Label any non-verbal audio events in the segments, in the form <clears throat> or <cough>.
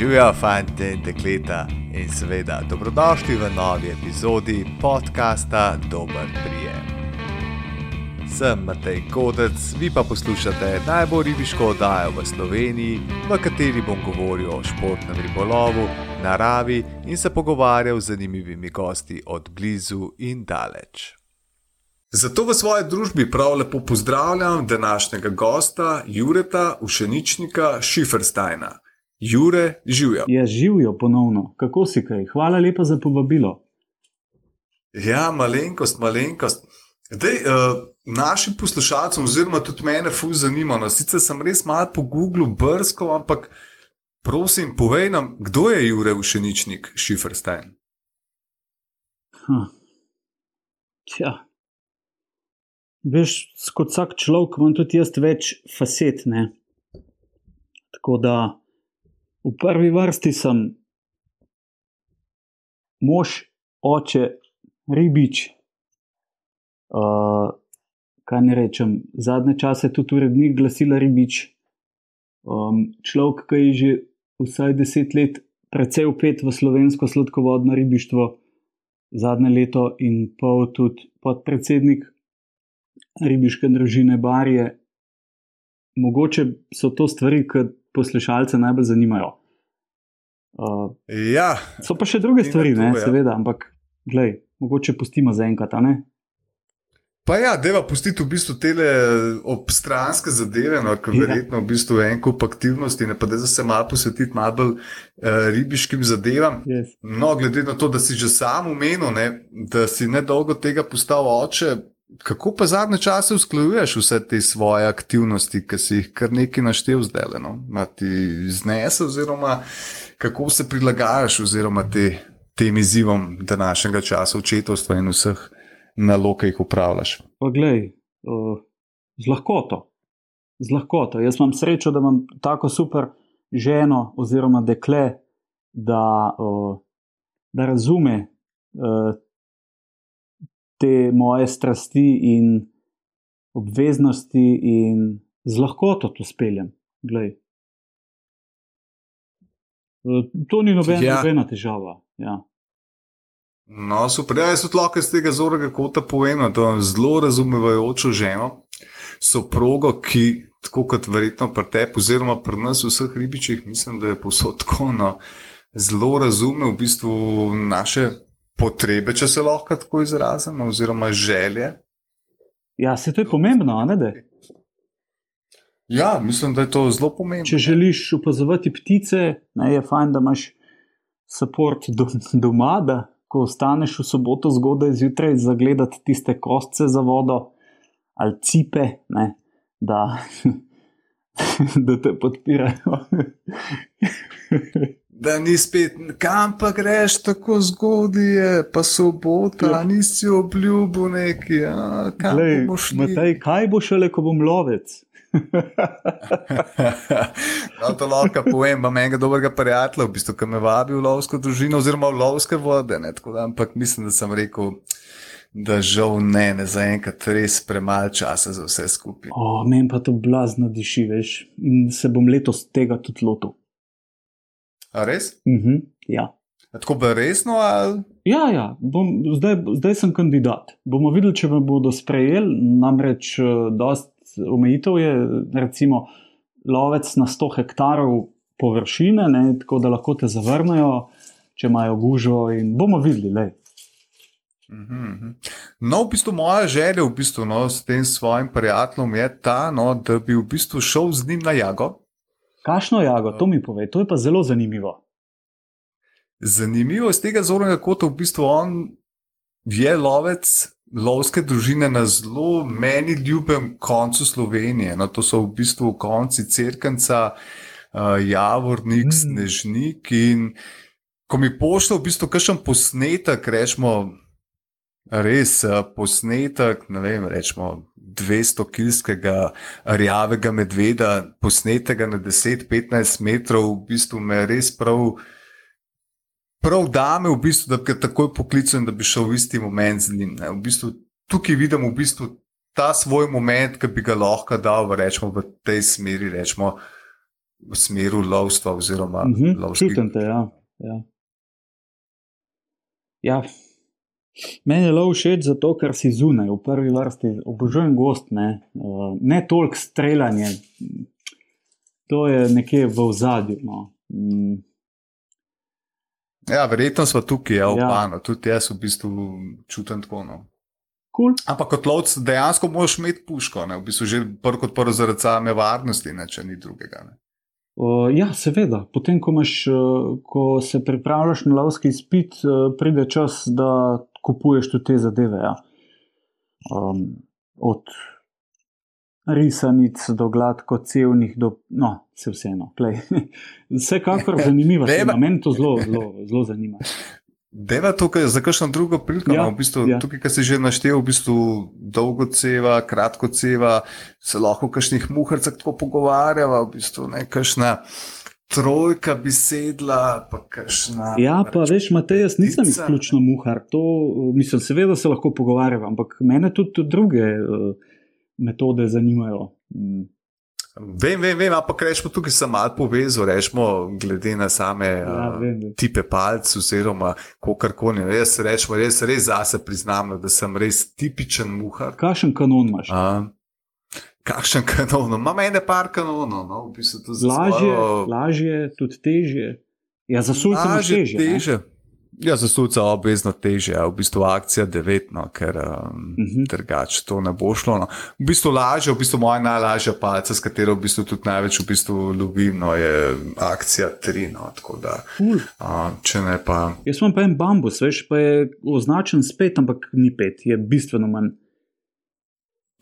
Živijo, fanti in dekleta, in seveda dobrodošli v novi epizodi podcasta Dober prijem. Sem Matej Kodec, vi pa poslušate najbolj ribiško oddajo v Sloveniji, v kateri bom govoril o športnem ribolovu, naravi in se pogovarjal z zanimivimi gosti od blizu in daleč. Zato v svoji družbi prav lepo pozdravljam današnjega gosta, Jureta Ušeničnika Šifersteina. Jure, živijo. Ja, živijo ponovno. Kako si kaj? Hvala lepa za povabilo. Ja, malenkost, malenkost. Dej, uh, našim poslušalcem, oziroma tudi mene, fu zanima. No, sicer sem res malo po Googlu brskal, ampak prosim, povej nam, kdo je Jure Ušeničnik Šiferstein. Hm. Ja. Veš, kot vsak človek, imam tudi jaz več facet. Ne? Tako da v prvi vrsti sem mož, oče, ribič. Uh, kaj ne rečem, zadnje čase tudi urednik glasila ribič. Um, človek, ki je že vsaj deset let precej upet v slovensko sladkovodno ribištvo, zadnje leto in pol tudi podpredsednik ribiške družine Barje. Mogoče so to stvari, ki poslušalce najbolj zanimajo. Uh, ja, so pa še druge stvari, to, ne, ja. seveda, ampak glej, mogoče pustimo za enkrat. Pa ja, deva pustiti v bistvu te obstranske zadeve, no, ker ja. verjetno v bistvu en kup aktivnosti, ne pa da se malo posvetiti malo bolj uh, ribiškim zadevam. Yes. No, glede na to, da si že sam umenil, da si nedolgo tega postal oče, Kako pa zadnje čase usklajuješ vse te svoje aktivnosti, ki si jih kar nekaj naštel zdaj? No? Ti znese, oziroma kako se prilagajaš oziroma te, tem izzivom današnjega časa, očetovstva in vseh nalog, ki jih upravljaš? Poglej, uh, z lahkoto. Z lahkoto. Jaz imam srečo, da imam tako super ženo oziroma dekle, da, uh, da razume. Uh, te moje strasti in obveznosti, in z lahkoto to speljem. Glej. E, to ni nobena, ja. nobena težava. Ja. No, super. Ja, jaz tudi lahko iz tega zornega kota povem, da imam zelo razumevajočo ženo, soprogo, ki, tako kot verjetno pri tebi, oziroma pri nas, vseh ribičih, mislim, da je posod tako. No, zelo razume v bistvu naše potrebe, če se lahko tako izrazim, oziroma želje. Ja, se to je pomembno, ne da. Ja, mislim, da je to zelo pomembno. Če želiš opazovati ptice, ne, je fajn, da imaš podporo do, doma, da ko ostaneš v soboto zgodaj zjutraj, zagledati tiste kostce za vodo ali cipe, ne, da, <laughs> da te podpirajo <laughs> da ni spet, kam pa greš tako zgodaj, pa sobota, ja. nisi obljubil neki. Glej, Matej, kaj bo šele, ko bom lovec? <laughs> no, to lahko povem, imam enega dobrega prijatelja, v bistvu, ki me vabi v lovsko družino, oziroma v lovske vode. Da, ampak mislim, da sem rekel, da žal ne, ne za enkrat res premalo časa za vse skupaj. Oh, Meni pa to blazno diši, veš, in se bom letos tega tudi lotil. A res? Uh mhm, -huh, ja. Tako bo resno? Ali? Ja, ja. Bom, zdaj, zdaj sem kandidat. Bomo videli, če me bodo sprejeli. Namreč, eh, dost omejitev je, recimo, lovec na 100 hektarov površine, ne, tako da lahko te zavrnejo, če imajo gužvo. Bomo videli. Lej. Mhm, mhm. No, v bistvu moja želja v bistvu, no, s tem svojim prijateljem je ta, no, da bi v bistvu šel z njim na jago. Kašno jago, to mi pove, to je pa zelo zanimivo. Zanimivo iz tega zornega kota, v bistvu on je lovec lovske družine na zelo meni ljubem koncu Slovenije. No, to so v bistvu konci Cerkanca, uh, Javornik, mm. Snežnik. In ko mi pošlje v bistvu kakšen posnetek, rečemo, res uh, posnetek, ne vem, rečemo 200-kilskega rjavega medveda, posnetega na 10-15 metrov, v bistvu me res prav, prav dame, v bistvu, da ga takoj poklical in da bi šel v isti moment z njim. V bistvu, tukaj vidim v bistvu ta svoj moment, ki bi ga lahko dal v, rečemo, v tej smeri. Rečemo, v smeru lovstva oziroma Mhm, lovskih. Čutim te, ja. ja. ja. Meni je lov všeč zato, ker si zunaj, v prvi vrsti obožujem gost, ne, uh, ne toliko streljanje. To je nekje v ozadju. No. Mm, Ja, verjetno smo tukaj, ja, Ja. opano. Tudi jaz v bistvu čutim tako. No. cool. Ampak kot lovec dejansko moraš imeti puško, ne? v bistvu že prvo kot prvo zaradi same varnosti, ne? če ni drugega. Ne? Uh, ja, seveda. Potem, ko, imaš, uh, ko se pripravljaš na lovski izpit, uh, pride čas, da kupuješ tudi te zadeve. Ja. Um, od risanic do gladko cevnih, do no, se vseeno. <laughs> Vsekakor zanimivo. Dajva- Meni to zelo, zelo, zelo zanima. Deva tukaj za kakšno drugo priliko. Ja, Ja, no, v bistvu, ja. Tukaj, ki si že naštel, v bistvu dolgo ceva, kratko ceva, se lahko o kakšnih muharcah tako pogovarjava, v bistvu ne kakšna. Trojka bi sedla, pa kakšna. Ja, pa veš, Matej, jaz nisem Ptica. izključno muhar. To, uh, mislim, seveda se lahko pogovarjam, ampak mene tudi druge uh, metode zanimajo. Mm. Vem, vem, vem, ampak rečemo tukaj sem malo povezal, rečemo glede na same Ja, ja, vem, vem. tipe palcev, oziroma kako Jaz rečemo, res, res zase priznam, da sem res tipičen muhar. Kakšen kanon imaš? A, kakšen kanon, ima mene par kanonov, no, v bistvu to za Lažje, svojo- lažje, tudi težje. Ja, za sulce Lažje, težje. ne? teže. Ja, za suca obvezno teže, ja, v bistvu akcija 9, no, ker um, Mhm. uh -huh. drugače to ne bo šlo. No. V bistvu lažje, v bistvu moja najlažja palca, s katero v bistvu tudi največ v bistvu lovim, no, je akcija 3. No, da, Cool. uh, če ne pa. Jaz imam pa en bambus, veš, pa je označen s pet, ampak ni pet, je bistveno manj.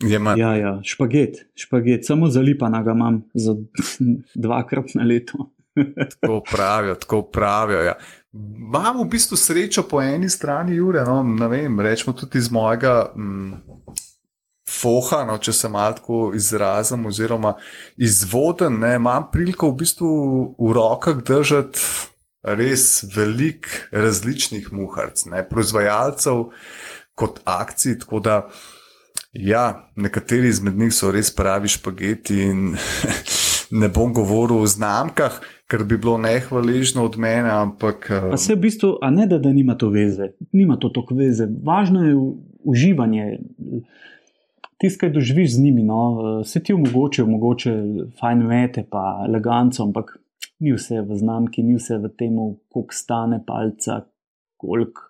Je manj. Ja, ja, špaget, špaget, samo zalipana ga imam za <laughs> dvakrat na leto. <laughs> Tako pravijo, tako pravijo. Ja. Imam v bistvu srečo po eni strani, Jure, no, ne vem, rečemo tudi iz mojega mm, foha, no, če se malo tako izrazim, oziroma izvoden, ne, imam priliko v bistvu v rokah držati res velik različnih muharc, ne, proizvajalcev kot akcij, tako da. Ja, nekateri izmed njih so res pravi špageti in <laughs> ne bom govoril o znamkah, ker bi bilo nehvaležno od mene, ampak. Pa se v bistvu, a ne da, da nima to veze, nima to toliko veze. Važno je uživanje. Tisto, kaj doživiš z njimi, no, se ti omogoča, mogoče fajn mete, pa eleganco, ampak ni vse v znamki, ni vse v tem, koliko stane palca, koliko.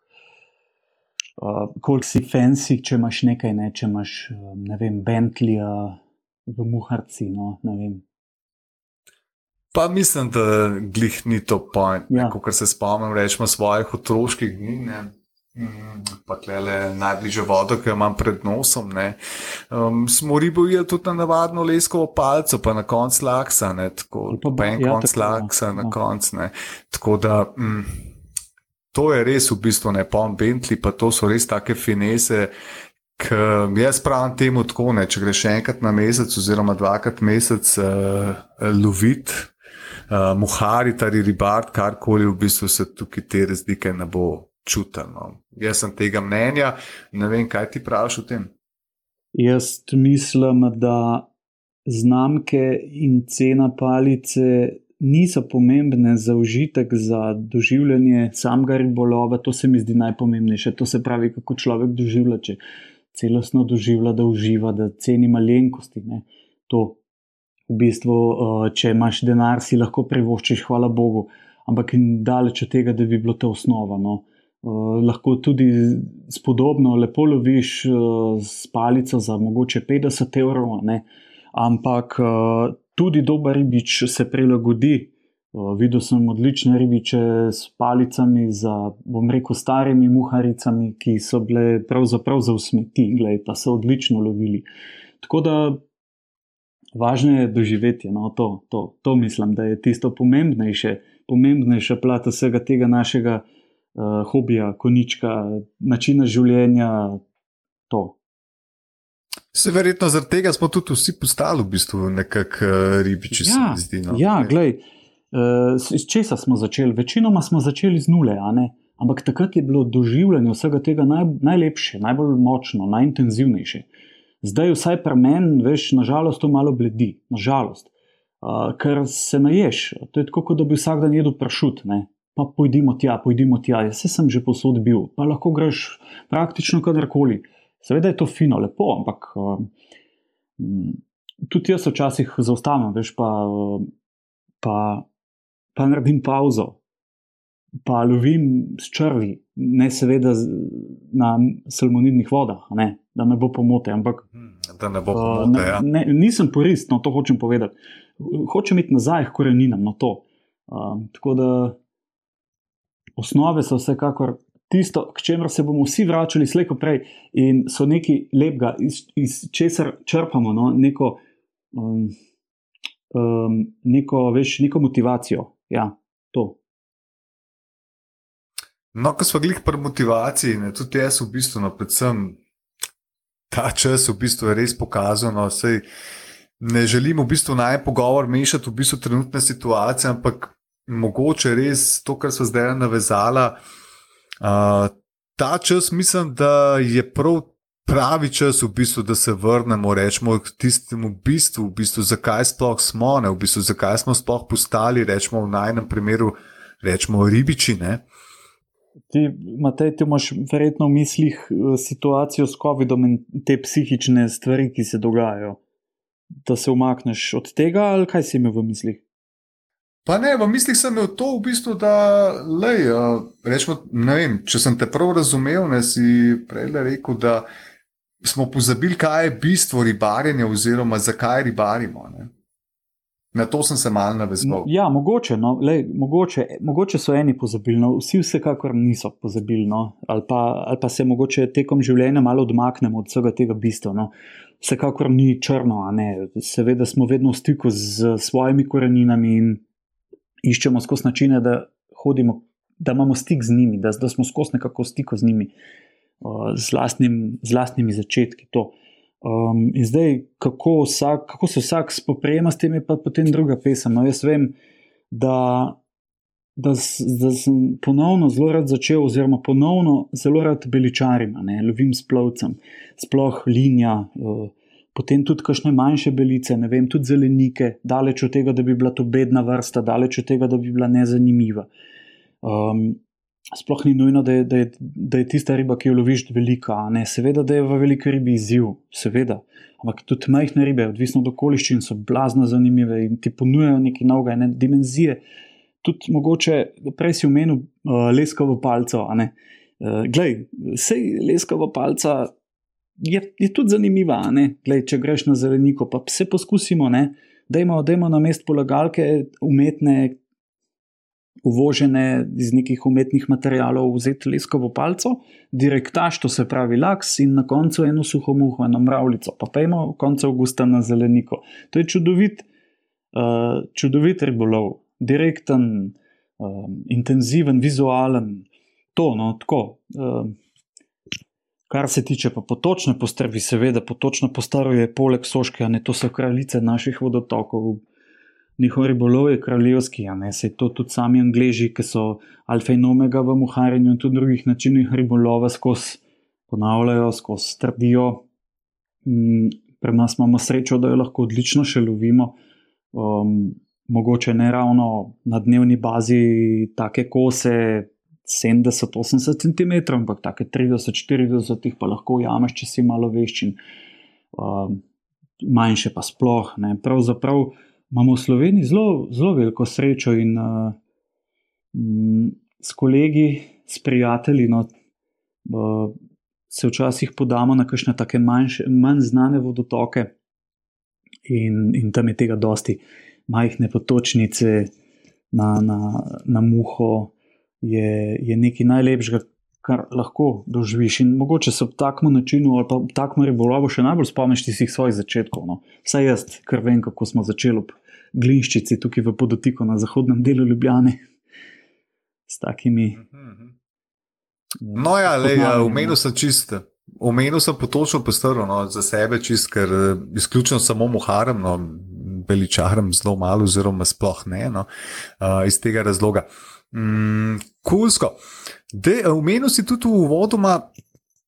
Uh, koliko si fancy, če imaš nekaj, ne, če imaš, uh, ne vem, Bentleya v muharci, no. Pa mislim, da glih ni to point. Ja. Ja. Ko se spomnim, rečemo svojih otroških dni. Ne? Mm, Pa tle najbližje vodo, ki jo imam pred nosom. ne. Um, smo ribo jedli tudi na navadno leskovo palco, pa na koncu laksa, ne, tako, pa pa, en ja, konc tako, ja. laksa na Ja. koncu. ne. Tako da mm, to je res v bistvu ne pom Bentley, pa to so res take finese. K, jaz pravim temu tako, ne, če greš enkrat na mesec, oziroma dvakrat na mesec uh, loviti, uh, muhariti ali ribart, karkoli, v bistvu se tukaj te razlike ne bo čutilo. No. Jaz sem tega mnenja, ne vem, kaj ti praviš o tem. Jaz mislim, da znamke in cena palice niso pomembne za užitek, za doživljanje samega ribolova. To se mi zdi najpomembnejše. To se pravi, kako človek doživlja, če celostno doživlja, da uživa, da ceni malenkosti. Ne. To v bistvu, eh, če imaš denar, si lahko privoščiš, hvala Bogu. Ampak daleč od tega, da bi bilo to osnova. No. Uh, lahko tudi spodobno, lepo loviš uh, s palico za mogoče 50 evrov, ne? ampak uh, tudi dober ribič se prilagodi. Uh, videl sem odlične ribiče s palicami, za, bom rekel, starimi muharicami, ki so bile pravzaprav za usmeti, glej, pa so odlično lovili. Tako da važno je doživeti, no, to, to, to mislim, da je tisto pomembnejše, pomembnejša plat vsega tega našega uh, hobija, konička, načina življenja. To. Se verjetno zaradi tega smo tudi vsi postali v bistvu nekakšni uh, ribiči, Ja, zdi. No. ja glej, uh, iz česa smo začeli? Večinoma smo začeli z nule, ampak takrat je bilo doživljanje vsega tega naj, najlepše, najbolj močno, najintenzivnejše. Zdaj, vsaj pri meni, veš, nažalost, to malo bledi, nažalost. uh, ker se naješ. To je tako, kot da bi vsak dan jedel prašut. Ne? Pa pojdimo tja, pojdimo tja. Jaz sem že posod bil, pa lahko greš praktično kadarkoli. Seveda je to fino, lepo, ampak uh, tudi jaz včasih zaustavim, veš, pa, pa, pa naredim pauzo, pa lovim s črvi, ne seveda na salmonidnih vodah, ne, da ne bo pomote. Ampak, da ne bo pomote. Uh, ja. ne, nisem porist, no to hočem povedati. Hočem iti nazaj k koreninam na to. Uh, tako da osnove so vsekakor tisto, k čemer se bomo vsi vračali, slejko prej, in so nekaj lepega, iz, iz česar črpamo no, neko, um, um, neko, veš, neko motivacijo. Ja, to. No, ko smo glih pri motivaciji, ne, tudi jaz v bistvu, no, predvsem ta čas v bistvu je res pokazal, no, sej ne želim v bistvu naj pogovor mešati v bistvu trenutne situacije, ampak mogoče res to, kar so zdaj navezala, uh, ta čas mislim, da je prav pravi čas v bistvu, da se vrnemo, rečemo k tistemu bistvu, v bistvu, zakaj sploh smo, ne, v bistvu, zakaj smo sploh postali, rečemo v najnem primeru, rečemo ribiči, ne. Ti, Matej, ti imaš verjetno v mislih eh, situacijo s COVID-om in te psihične stvari, ki se dogajajo. Da se umakneš od tega, ali kaj si imel v mislih? Pa ne, v mislih sem imel to, v bistvu, da, lej, rečemo, ne vem, če sem te prav razumel, ne si prej rekel, da smo pozabili, kaj je bistvo ribarjenja, oziroma zakaj ribarimo. Ne? Na to sem se malo navezal. Ja, mogoče, no, lej, mogoče, mogoče so eni pozabili, no, vsi vsekakor niso pozabili, no, ali, pa, ali pa se mogoče tekom življenja malo odmaknemo od vsega tega bistva. No. Vsekakor ni črno. Seveda smo vedno v stiku z svojimi koreninami in iščemo skozi načine, da hodimo, da imamo stik z njimi, da, da smo skozi nekako v stiku z njimi, uh, z, lastnim, z lastnimi začetki. To. Um, in zdaj, kako, vsak, kako se vsak spoprijema s tem, je pa potem druga pesem. No, jaz vem, da, da, da sem ponovno zelo rad začel, oziroma ponovno zelo rad beličarim, ne, lovim s plovcem, sploh linija. Uh, Potem tudi kakšne manjše belice, ne vem, tudi zelenike, daleč od tega, da bi bila to bedna vrsta, daleč od tega, da bi bila nezanimiva. Um, sploh ni nujno, da je, da, je, da je tista riba, ki jo loviš, velika. Ne? Seveda, da je v veliki ribi izziv, seveda. Ampak tudi majhne ribe, odvisno od okoliščin, so blazno zanimive in ti ponujajo nekaj novega, ne dimenzije. Tudi mogoče, prej si omenil uh, leskovo palco. Uh, glej, sej leskovo palca je, je tudi zanimiva. Glej, če greš na zeleniko, pa se poskusimo, da imamo na mestu polagalke umetne, uvožene iz nekih umetnih materijalov, vzeti leskovo palco, direktaž, to se pravi laks, in na koncu eno suho muho, eno mravljico, pa pejmo konec avgusta na zeleniko. To je čudovit, uh, čudovit ribolov, direkten, uh, intenziven, vizualen, to, no, tako. Uh, Kar se tiče pa potočne postrvi, seveda potočna postrvi je poleg soške, ne to so kraljice naših vodotokov, njihov ribolov je kraljevski, a ne se to tudi sami angliži, ki so alfa in omega v muharjenju in tudi drugih načinih ribolova skozi ponavljajo, skozi trdijo. Mm, pri nas imamo srečo, da jo lahko odlično še lovimo. Um, mogoče ne ravno na dnevni bazi take kose 70-80 cm, ampak take 30-40 jih pa lahko ujameš, če si malo veščin. Um, manjše pa sploh. Ne. Pravzaprav imamo v Sloveniji zelo, zelo veliko srečo in uh, m, s kolegi, s prijatelji. No, uh, se včasih podamo na kakšne tako manj znane vodotoke, in, in tam je tega dosti, majhne potočnice na, na, na muho, je, je nekaj najlepšega. Kar lahko doživiš, in mogoče se ob takem načinu ali pa ob takem ribolovu še najbolj spomniš tistih svojih začetkov. No. Vsaj jaz, ker vem, kako smo začeli ob Glinščici, tukaj v Podotiku na zahodnem delu Ljubljana, s takimi. No, ja, le, ja, umenil sem čisto. Omenil sem potočno postrlo no, za sebe, čist, ker izključno samo muharem, no, beličarem zelo malo, oziroma sploh ne, no, uh, iz tega razloga. Mm, kulsko. Omenil si tudi v uvodoma,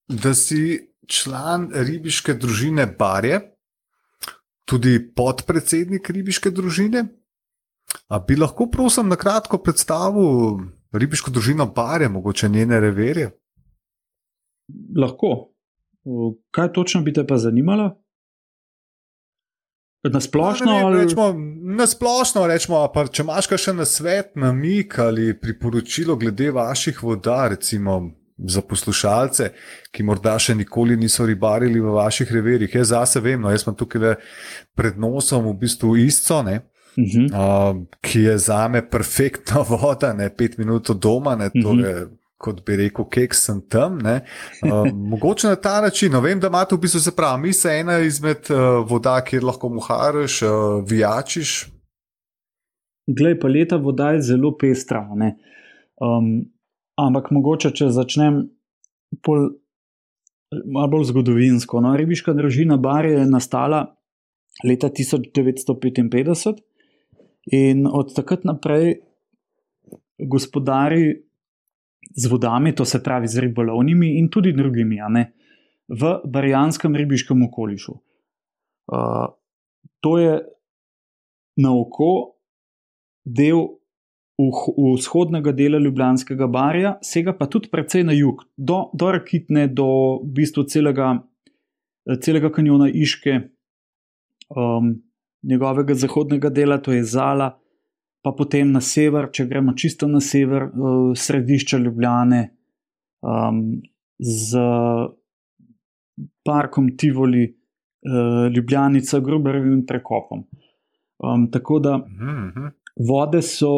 da si član ribiške družine Barje tudi podpredsednik ribiške družine. A bi lahko, prosim, na kratko predstavil ribiško družino Bare, mogoče njene reverje? Lahko. Kaj točno bi te pa zanimalo? Na splošno, ali... rečemo, na splošno rečemo, pa če imaš še na svet, na mik ali priporočilo glede vaših voda, recimo za poslušalce, ki morda še nikoli niso ribarili v vaših reverjih. Jaz zase vem, no, jaz sem tukaj pred nosom v bistvu isto. Ne? Uh -huh. uh, ki je za me perfektna <laughs> voda, ne pet minut od doma, ne, uh -huh. Kot bi rekel, kek sem tam. Uh, <laughs> mogoče na ta način. No, vem, da imate v bistvu se pravi, mi se ena izmed uh, voda, kjer lahko muhariš, uh, vijačiš. Glej, pa leta voda je zelo pestra. Um, ampak mogoče, če začnem pol, malo bolj zgodovinsko. No, ribiška družina Bar je nastala leta 1955. In od takrat naprej gospodari z vodami, to se pravi z ribolovnimi in tudi drugimi, ne, v Barjanskem ribiškem okolišu. Uh, to je na oko del vzhodnega dela Ljubljanskega barja, sega pa tudi precej na jug, do, do Rakitne, do v bistvu celega, celega kanjona Iške. Um, njegovega zahodnega dela, to je Zala, pa potem na sever, če gremo čisto na sever, uh, središče Ljubljane um, z parkom Tivoli, uh, Ljubljanica, Gruberovim prekopom. Um, tako da mhm. vode so.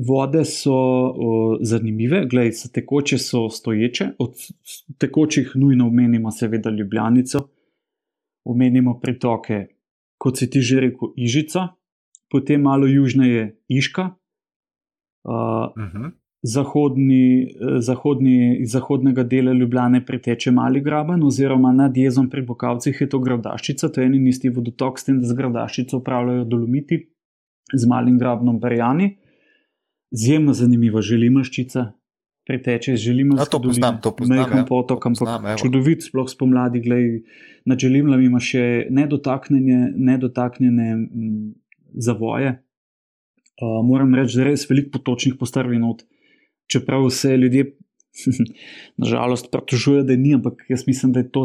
Vode so o, zanimive, gledaj, so tekoče, so stoječe. Od tekočih nujno omenimo, seveda, Ljubljanico, omenimo pritoke kot si ti že rekel, Ižica, potem malo južneje Iška, uh, uh -huh. zahodni, zahodni, iz zahodnega dela Ljubljane priteče Mali Graben, oziroma nad jezom pri Bokavcih je to Gradaščica, to je en in isti vodotok, s tem, da z Gradaščico upravljajo dolomiti z Malim Grabnom Berjani. Izjemno zanimiva želimaščica, preteče, želimo se. To poznam, to poznam. Mehko ja. potok, ampak čudovit, sploh spomladi, gledaj, na želimlam ima še nedotaknjene, nedotaknjene m, zavoje. Uh, moram reči, da je res veliko potočnih postrvin, čeprav se ljudje, <laughs> nažalost, pritožujejo, da ni, ampak jaz mislim, da je to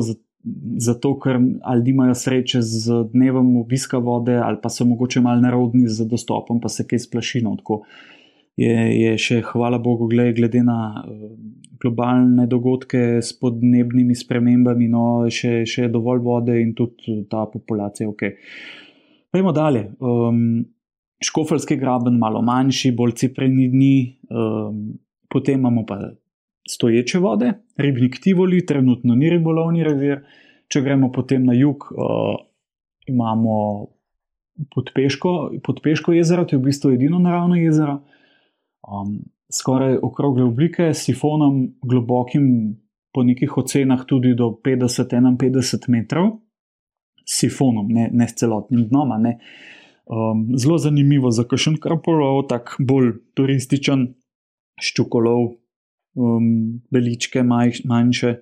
zato, ker ali nimajo sreče z dnevom obiska vode, ali pa so mogoče malo nerodni z dostopom, pa se kaj splašino. Tako je, je še, hvala Bogu, glede, glede na uh, globalne dogodke s podnebnimi spremembami, no, še, še dovolj vode in tudi ta populacija. Okay. Pejmo dalje. Um, Škofelski graben, malo manjši, bolj cipreni dni, um, potem imamo pa stoječe vode, ribnik Tivoli, trenutno ni ribolovni revir. Če gremo potem na jug, uh, imamo podpeško, podpeško jezero, to je v bistvu edino naravno jezero um, skoraj okrogle oblike, s sifonom globokim, po nekih ocenah tudi do 50-51 metrov, sifonom, ne, ne s celotnim dnom. Um, zelo zanimivo za kakšen krpolov, tako bolj turističen, ščukolov, um, beličke, maj, manjše,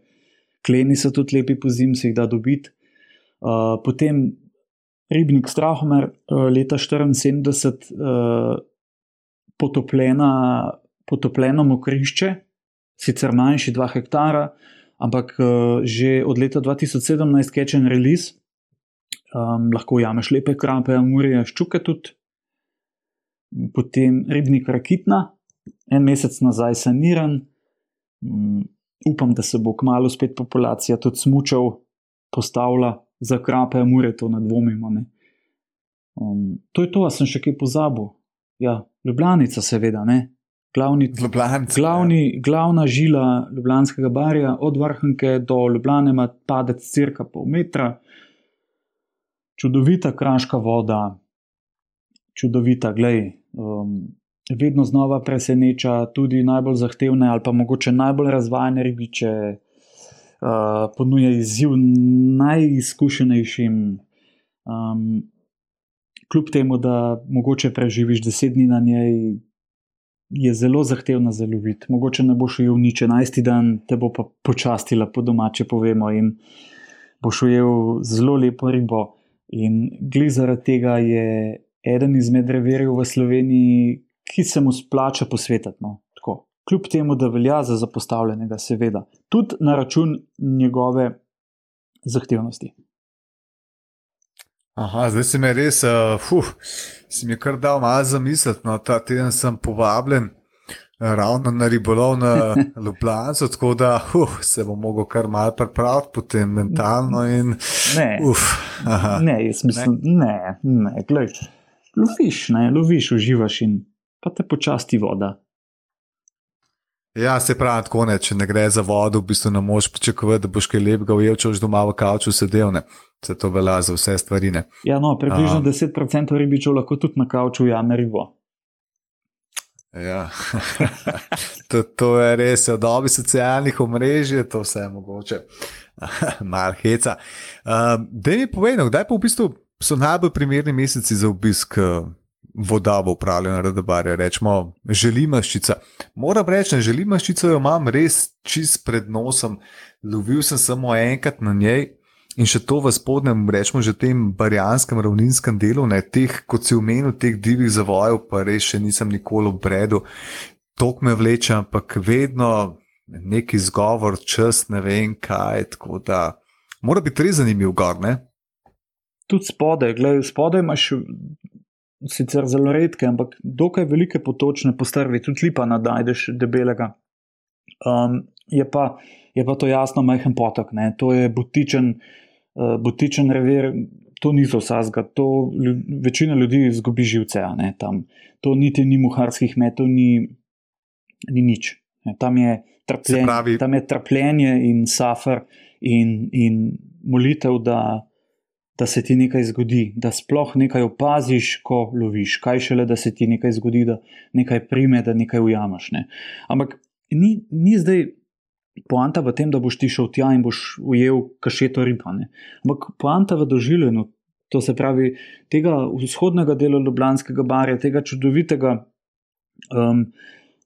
kleni so tudi lepi po zim, se jih da dobiti. Uh, potem ribnik Strahomer, uh, leta 1974. Uh, potopljena, potopljeno mokrišče, sicer manjši 2 hektara, ampak uh, že od leta 2017 catch and release, um, lahko jameš lepe krape, amurije, ščuke tudi. Potem ribnik Rakitna, en mesec nazaj saniran, um, upam, da se bo kmalo spet populacija tudi smučal, postavila za krape, amurije, to ne dvomimo. Ne. Um, to je to, sem še kaj pozabil. Ja, Ljubljana, seveda, ne. Glavni, Ljubljanc, glavni, ja. Glavna žila Ljubljanskega barja, od vrhunke do Ljubljana, ima padec cirka pol metra, čudovita kraška voda, čudovita, glej. Um, vedno znova preseneča tudi najbolj zahtevne ali pa mogoče najbolj razvajene ribiče, uh, ponuja izziv najizkušenejšim. Um, kljub temu, da mogoče preživiš deset dni na njej, je zelo zahtevna za loviti. Mogoče ne boš ujel nič, enajsti dan te bo pa počastila, po domače povemo, in boš ujel zelo lepo ribo. In gli zaradi tega je eden izmed reverjev v Sloveniji, ki se mu splača posvetiti. No, Kljub temu, da velja za zapostavljenega, seveda, tudi na račun njegove zahtevnosti. Aha, zdaj si mi res, uh, uf, si mi kar dal malo za misel. No, ta teden sem povabljen ravno na ribolov na <laughs> Ljubljano, tako da uf, se bom mogel kar malo pripraviti, potem mentalno. In, ne, uf, ne, jaz mislim, ne, ne, ne gledaj. Loviš, ne, loviš, uživaš in pa te počasti voda. Ja, se pravi, tako ne, če ne gre za vodo, v bistvu ne moš pričakovati, da boš kaj lepega ujel, če boš doma v kavču sedel. Ne. Se to velja za vse stvari. Ne. Ja, no, približno um, 10% ribičev lahko tudi na kavču ujame ribo. Ja, <laughs> to, to je res, v dobi socialnih omrežij je to vse mogoče, <laughs> malo heca. Um, da mi povej, kdaj pa v bistvu so najbolj primerni meseci za obisk uh, voda v upravljanju Radabarja, rečemo, želimaščica. Moram reči, želimaščico jo imam res čist pred nosom, lovil sem samo enkrat na njej. In še to v spodnjem, rečemo, že tem barjanskem ravninskem delu, ne teh, kot si omenil, teh divjih zavojev, pa res še nisem nikoli obredil, tok me vleče, ampak vedno neki izgovor, čas, ne vem kaj. Tako da mora biti res zanimiv gor. Ne? Tudi spodaj, gledaj, spodaj imaš sicer zelo redke, ampak dokaj velike potočne postrvi, tudi lipa nadajdeš debelega. Um, je, pa, je pa to jasno majhen potok, ne? to je butičen uh, butičen revir, to ni za vsega, to večina ljudi izgubi živce. To niti ni muharskih metov, ni, ni nič. Ne? Tam, je trpljen, pravi... tam je trpljenje in safar in, in molitev, da, da se ti nekaj zgodi, da sploh nekaj opaziš, ko loviš, kaj šele, da se ti nekaj zgodi, da nekaj prime, da nekaj ujamaš. Ne? Ampak ni, ni zdaj poanta v tem, da boš ti šel tja in boš ujel kašeto ribane. Ampak poanta v doživljenju, to se pravi tega vzhodnega dela Ljubljanskega barja, tega čudovitega. Um,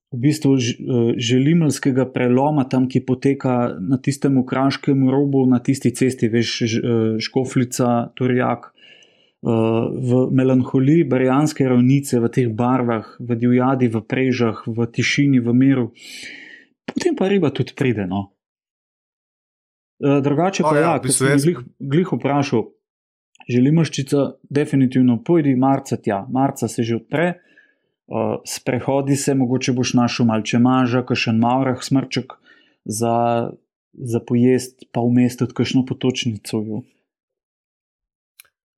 V bistvu uh, želimelskega preloma, tam, ki poteka na tistem ukrajinskem robu, na tisti cesti, veš, uh, Škoflica, Turjak, uh, v melanholiji, barjanske ravnice, v teh barvah, v divjadi, v prežah, v tišini, v miru. Potem pa riba tudi pride. No. E, drugače pa, ja, ja sem jih glih vprašal, želimaščica, definitivno pojdi marca tja, marca se že odpre, uh, sprehodi se, mogoče boš našel malce maža, kakšen mavrah smrček za, za pojest, pa vmes tudi kakšno potočnico. Jo.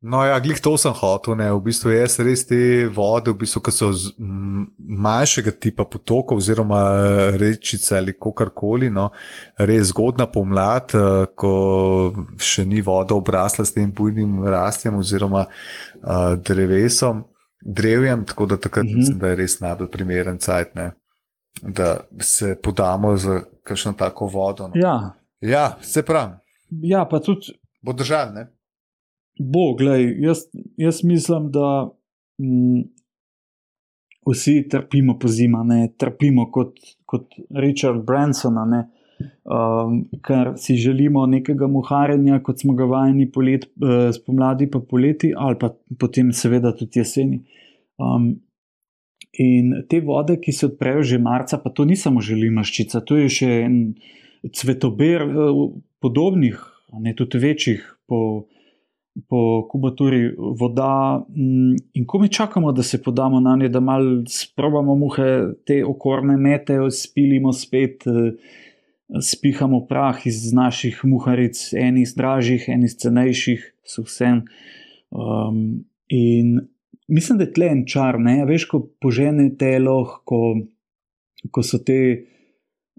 No, ja, glih to sem hotel. Ne. V bistvu jaz res te vode, v bistvu, ki so manjšega tipa potokov, oziroma rečice ali kakorkoli, no, res zgodna pomlad, eh, ko še ni voda obrasla s tem bujnim rastjem oziroma uh, drevesom, drevjem, tako da takrat -hmm. mislim, da je res najbolj primeren cajt, ne, da se podamo za kakšno tako vodo. No. Ja. ja, se pravi. Ja, pa tudi. Bo držal, ne? Bo, gledaj, jaz, jaz mislim, da m, mm, vsi trpimo po zima, ne trpimo kot, kot Richard Branson, ne, um, ker si želimo nekega muharjenja, kot smo ga vajeni polet, uh, spomladi, pa poleti, ali pa potem, seveda, tudi jeseni. Um, in te vode, ki se odprejo že marca, pa to ni samo želimaščica, to je še en cvetober uh, podobnih, ne tudi večjih. Po, po kubaturi voda, mm, in ko mi čakamo, da se podamo na nje, da malo sprobamo muhe, te okorne mete, spilimo spet, eh, spihamo prah iz naših muharic, eni iz dražjih, eni iz cenejših, so vse. Um, in mislim, da je tle en čar, ne veš, ko požene telo, ko, ko so te.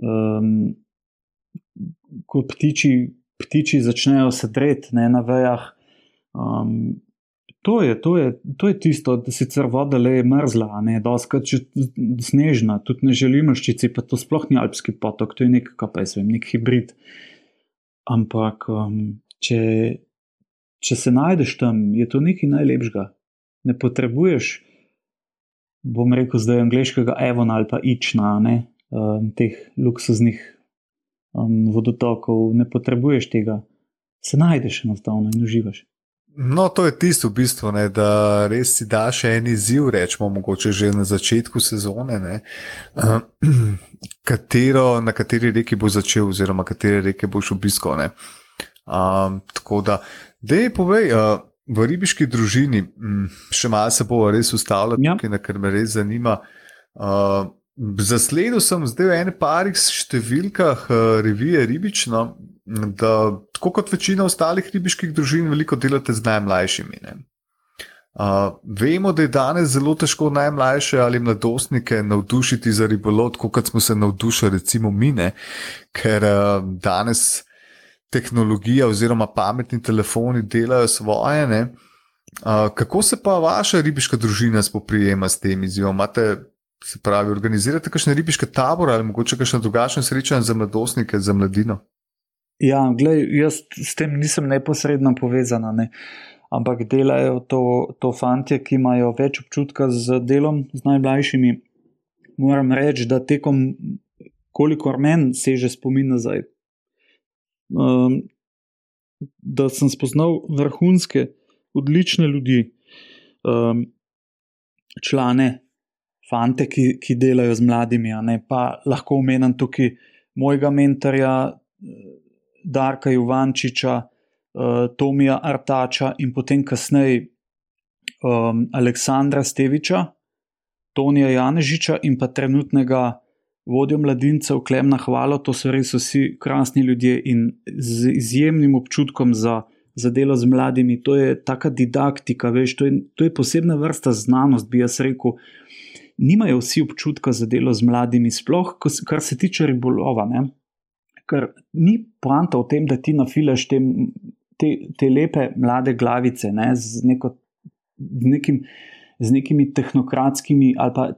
Um, Ko ptiči, ptiči začnejo sedreti na vejah, Um, to, je, to, je, to je tisto, da sicer voda le je mrzla, ne da je snežna, tudi ne želimo ščici, pa to sploh ni alpski potok, to je nek, kaj pa jaz vem, nek hibrid. Ampak, um, če, če se najdeš tam, je to nekaj najlepšega. Ne potrebuješ, bom rekel, zdaj angliškega Evona ali pa Ična, ne, um, teh luksuznih um, vodotokov, ne potrebuješ tega, se najdeš enostavno in uživaš. No, to je tisto, v bistvu, ne, da res si daš en izziv, rečemo, mogoče že na začetku sezone, ne, uh, <clears throat> katero, na kateri reki bo začel, oziroma katere reke boš obiskal. Um, tako da, je povej. Uh, V ribiški družini, še malo se bo res ustavljal, ja. ker me res zanima. Uh, Zasledil sem zdaj v enem parih številkah uh, revije Ribično, da tako kot večina ostalih ribiških družin, veliko delate z najmlajšimi. Uh, vemo, da je danes zelo težko najmlajše ali mladostnike navdušiti za ribolov, kot smo se navdušili, recimo, mine, ker uh, danes tehnologija oziroma pametni telefoni delajo svoje. Uh, kako se pa vaša ribiška družina spoprijema s tem izzivom? Imate, se pravi, organizirate kakšne ribiške tabore ali mogoče kakšne drugačne srečanja za mladostnike, za mladino? Ja, gled, jaz s tem nisem neposredno povezana, ne. ampak delajo to, to fantje, ki imajo več občutka z delom z najmlajšimi. Moram reči, da tekom, kolikor meni seže spomin nazaj, um, da sem spoznal vrhunske, odlične ljudi, um, člane, fante, ki, ki delajo z mladimi. Pa lahko omenim tukaj mojega mentorja, Darka Juvančiča, uh, Tomija Artača in potem kasneje um, Aleksandra Steviča, Tonija Janežiča in pa trenutnega vodjo mladincev, Klemna Hvala, to so res vsi krasni ljudje in z izjemnim občutkom za, za delo z mladimi. To je taka didaktika, veš, to je, to je posebna vrsta znanost, bi jaz rekel. Nimajo vsi občutka za delo z mladimi, sploh kar se tiče ribolova. Ne? Ker ni poanta v tem, da ti nafilaš te, te, te lepe mlade glavice ne? z, neko, z, nekim, z nekimi tehnokratskimi ali pa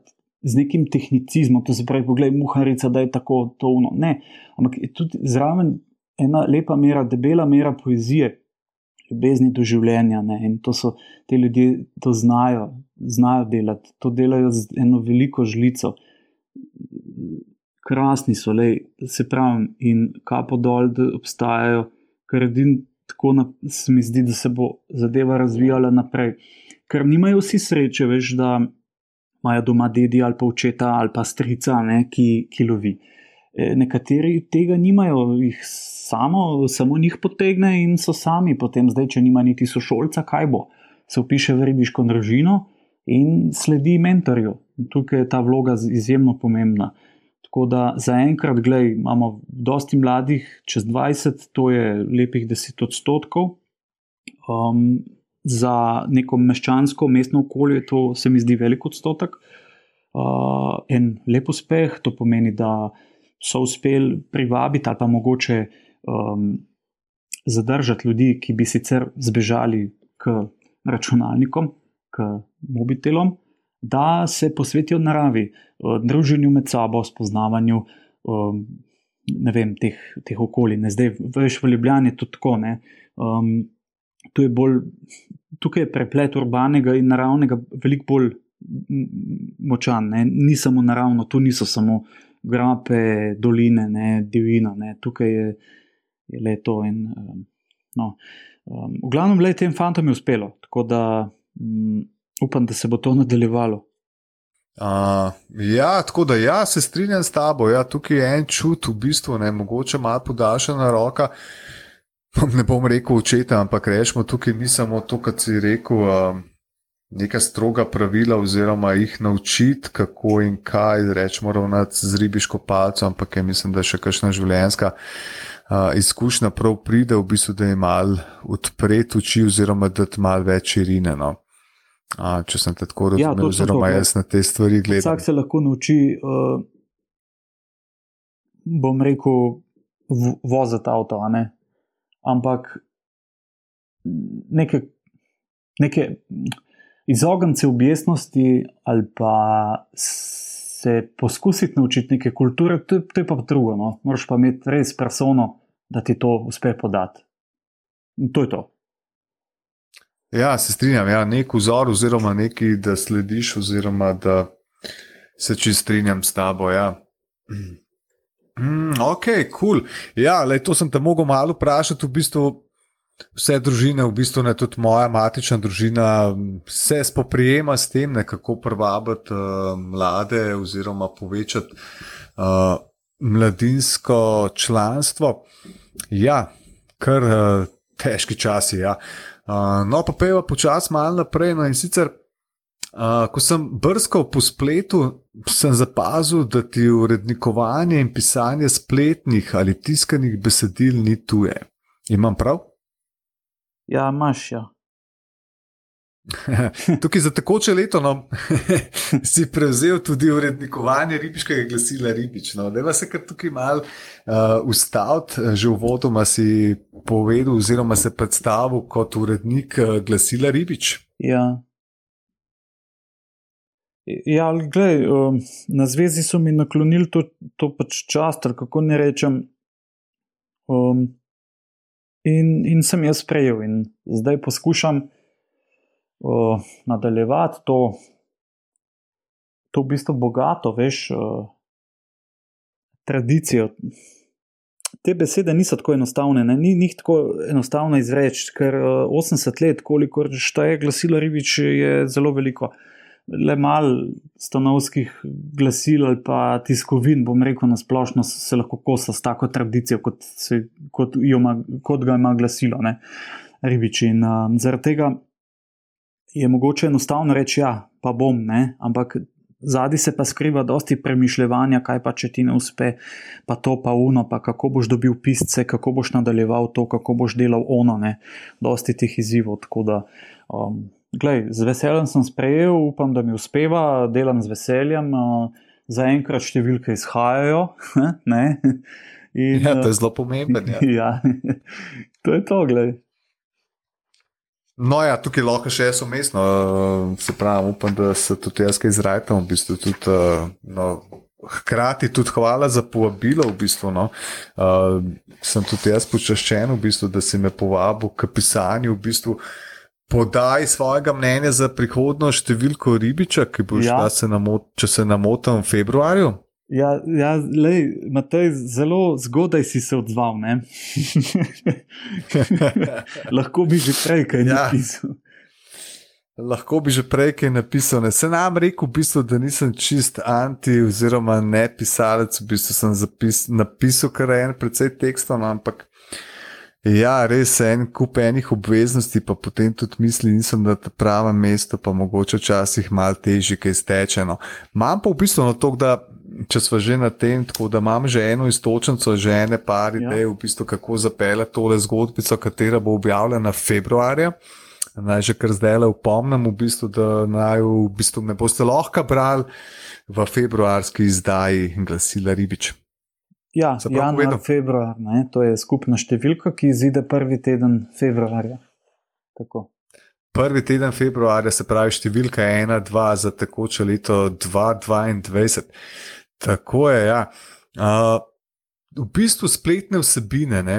z nekim tehnicizmom, to se pravi, poglej, muharica, da je tako tovno. Ne, ampak je tudi zraven ena lepa mera, debela mera poezije, ljubezni do življenja. Ne, in to so ti ljudje, to znajo, znajo delati, to delajo z eno veliko žlico. Krasni so, le, se pravi, in kapo dol, da obstajajo, ker edin tako na, se mi zdi, da se bo zadeva razvijala naprej. Ker nimajo vsi sreče, veš, da imajo doma dedi ali pa očeta ali pa strica, ne, ki, ki lovi. E, nekateri tega nimajo, jih samo, samo njih potegne in so sami potem, zdaj, če nima niti sošolca, kaj bo. Se upiše v ribiško družino in sledi mentorju. Tukaj je ta vloga izjemno pomembna. Tako da zaenkrat, gledaj, imamo dosti mladih, čez 20, to je lepih 10 odstotkov. Um, za neko meščansko mestno okolje, to se mi zdi velik odstotek. Uh, en lep uspeh, to pomeni, da so uspeli privabiti ali pa mogoče um, zadržati ljudi, ki bi sicer zbežali k računalnikom, k mobitelom, da se posvetijo naravi, uh, druženju med sabo, spoznavanju um, vem, teh, teh okolij. Ne, zdaj, veš, v Ljubljani je to tako. Um, tu je bolj, tukaj je preplet urbanega in naravnega veliko bolj močan. Ne? Ni samo naravno, tu niso samo grape, doline, ne? divina, ne? tukaj je, je le to. In, um, no. um, v glavnem, le tem fantom je uspelo, tako da um, upam, da se bo to nadaljevalo. Uh, ja, tako da ja, se strinjam s tabo. Ja, tukaj je en čut, v bistvu, ne mogoče malo podaljšana roka. Ne bom rekel očeta, ampak rečemo tukaj ni samo to, kar si rekel, um, neka stroga pravila, oziroma jih naučiti, kako in kaj, rečemo, ravnati z ribiško palco, ampak je, mislim, da še kakšna življenjska. Uh, izkušnja prav pride v bistvu, da je mal odpreti oči, oziroma da ti mal več širine. No. Uh, če sem te tako ja, razumel, ja, oziroma jaz na te stvari gledam. Vsak se lahko nauči, uh, bom rekel, voziti avto, ampak neke, neke izogniti objestnosti ali pa se poskusiti naučiti neke kulture, to, to je pa drugo. No? Moraš pa imeti res persono, da ti to uspe podati. In to je to. Ja, se strinjam, ja, nek vzor, oziroma nekaj, da slediš, oziroma da se čist strinjam s tabo. Ja. Mm, ok, kul. Cool. Ja, lej, to sem te mogel malo vprašati, v bistvu, vse družine, v bistvu ne tudi moja matična družina, se spoprijema s tem, ne, kako privabiti uh, mlade oziroma povečati uh, mladinsko članstvo. Ja, kar uh, težki časi. Ja. Uh, no, pa peva počasi malo naprej. No, in sicer, uh, ko sem brskal po spletu, sem zapazil, da ti urednikovanje in pisanje spletnih ali tiskanih besedil ni tuje. Imam prav? Ja, imaš ja. <laughs> Tukaj za tekoče leto no, <laughs> si prevzel tudi urednikovanje ribiškega glasila Ribič. No. Da se kar tukaj malo uh, ustaviti, že v vodoma si povedal, oziroma se predstavil kot urednik uh, glasila Ribič. Ja. Ja, gledaj, um, na zvezi so mi naklonili to, to pač čast, kako ne rečem. Um, in, in sem jaz sprejel, in zdaj poskušam uh, nadaljevati to, to v bistvu bogato, veš, uh, tradicijo. Te besede niso tako enostavne, ne? ni jih tako enostavno izreči, ker uh, 80 let, koliko šteje glasilo ribič, je zelo veliko. Le malo stanovskih glasil ali pa tiskovin, bom rekel, na splošno se lahko kosa s tako tradicijo, kot, se, kot, ima, kot ga ima glasilo, ne? ribiči. In uh, zaradi tega je mogoče enostavno reči, ja, pa bom, ne? ampak zadnji se pa skriva dosti premišljanja, kaj pa če ti ne uspe, pa to, pa uno, pa kako boš dobil pisce, kako boš nadaljeval to, kako boš delal ono, ne? dosti teh izzivov. Tako da, um, glej, z veseljem sem sprejel, upam, da mi uspeva, delam z veseljem. Uh, Zaenkrat številke izhajajo. <laughs> In, ja, to je zelo pomembno. Ja. <laughs> ja, to je to, gledaj. No, ja, tukaj lahko še jaz umestno, se pravi, upam, da se tudi jaz kaj izrajtam. V bistvu tudi, no, hkrati tudi hvala za povabilo. V bistvu, no. uh, sem tudi jaz počaščen, v bistvu, da si me povabil k pisanju. V bistvu, podaj svojega mnenja za prihodno številko ribiča, ki bo šla, ja. se namot, če se namotam, v februarju. Ja, ja lej, Matej, zelo zgodaj si se odzval. <laughs> Lahko bi že prej kaj ja. napisal. Lahko bi že prej kaj napisal. Ne. Se nam rekel, v bistvu, da nisem čist anti, oziroma ne pisalec. V bistvu sem zapis, napisal kar en precej tekstov, no, ampak ja, res je en kup enih obveznosti, pa potem tudi mislim, nisem na pravem mestu, pa mogoče včasih malo težje, kaj stečeno. Imam pa v bistvu na to, da če smo že na tem, tako da imam že eno istočnico, že ene par ja. idej, v bistvu, kako zapeljati tole zgodbico, katera bo objavljena februarja. Naj že kar zdaj le upomnim, v bistvu, da naj v bistvu ne boste lahko brali v februarski izdaji glasila Ribič. Ja, januar, februar, ne? to je skupna številka, ki izide prvi teden februarja. Tako. Prvi teden februarja, se pravi številka 1, 2 za tekoče leto 2022. Tako je. Ja. Uh, v bistvu spletne vsebine. Ne?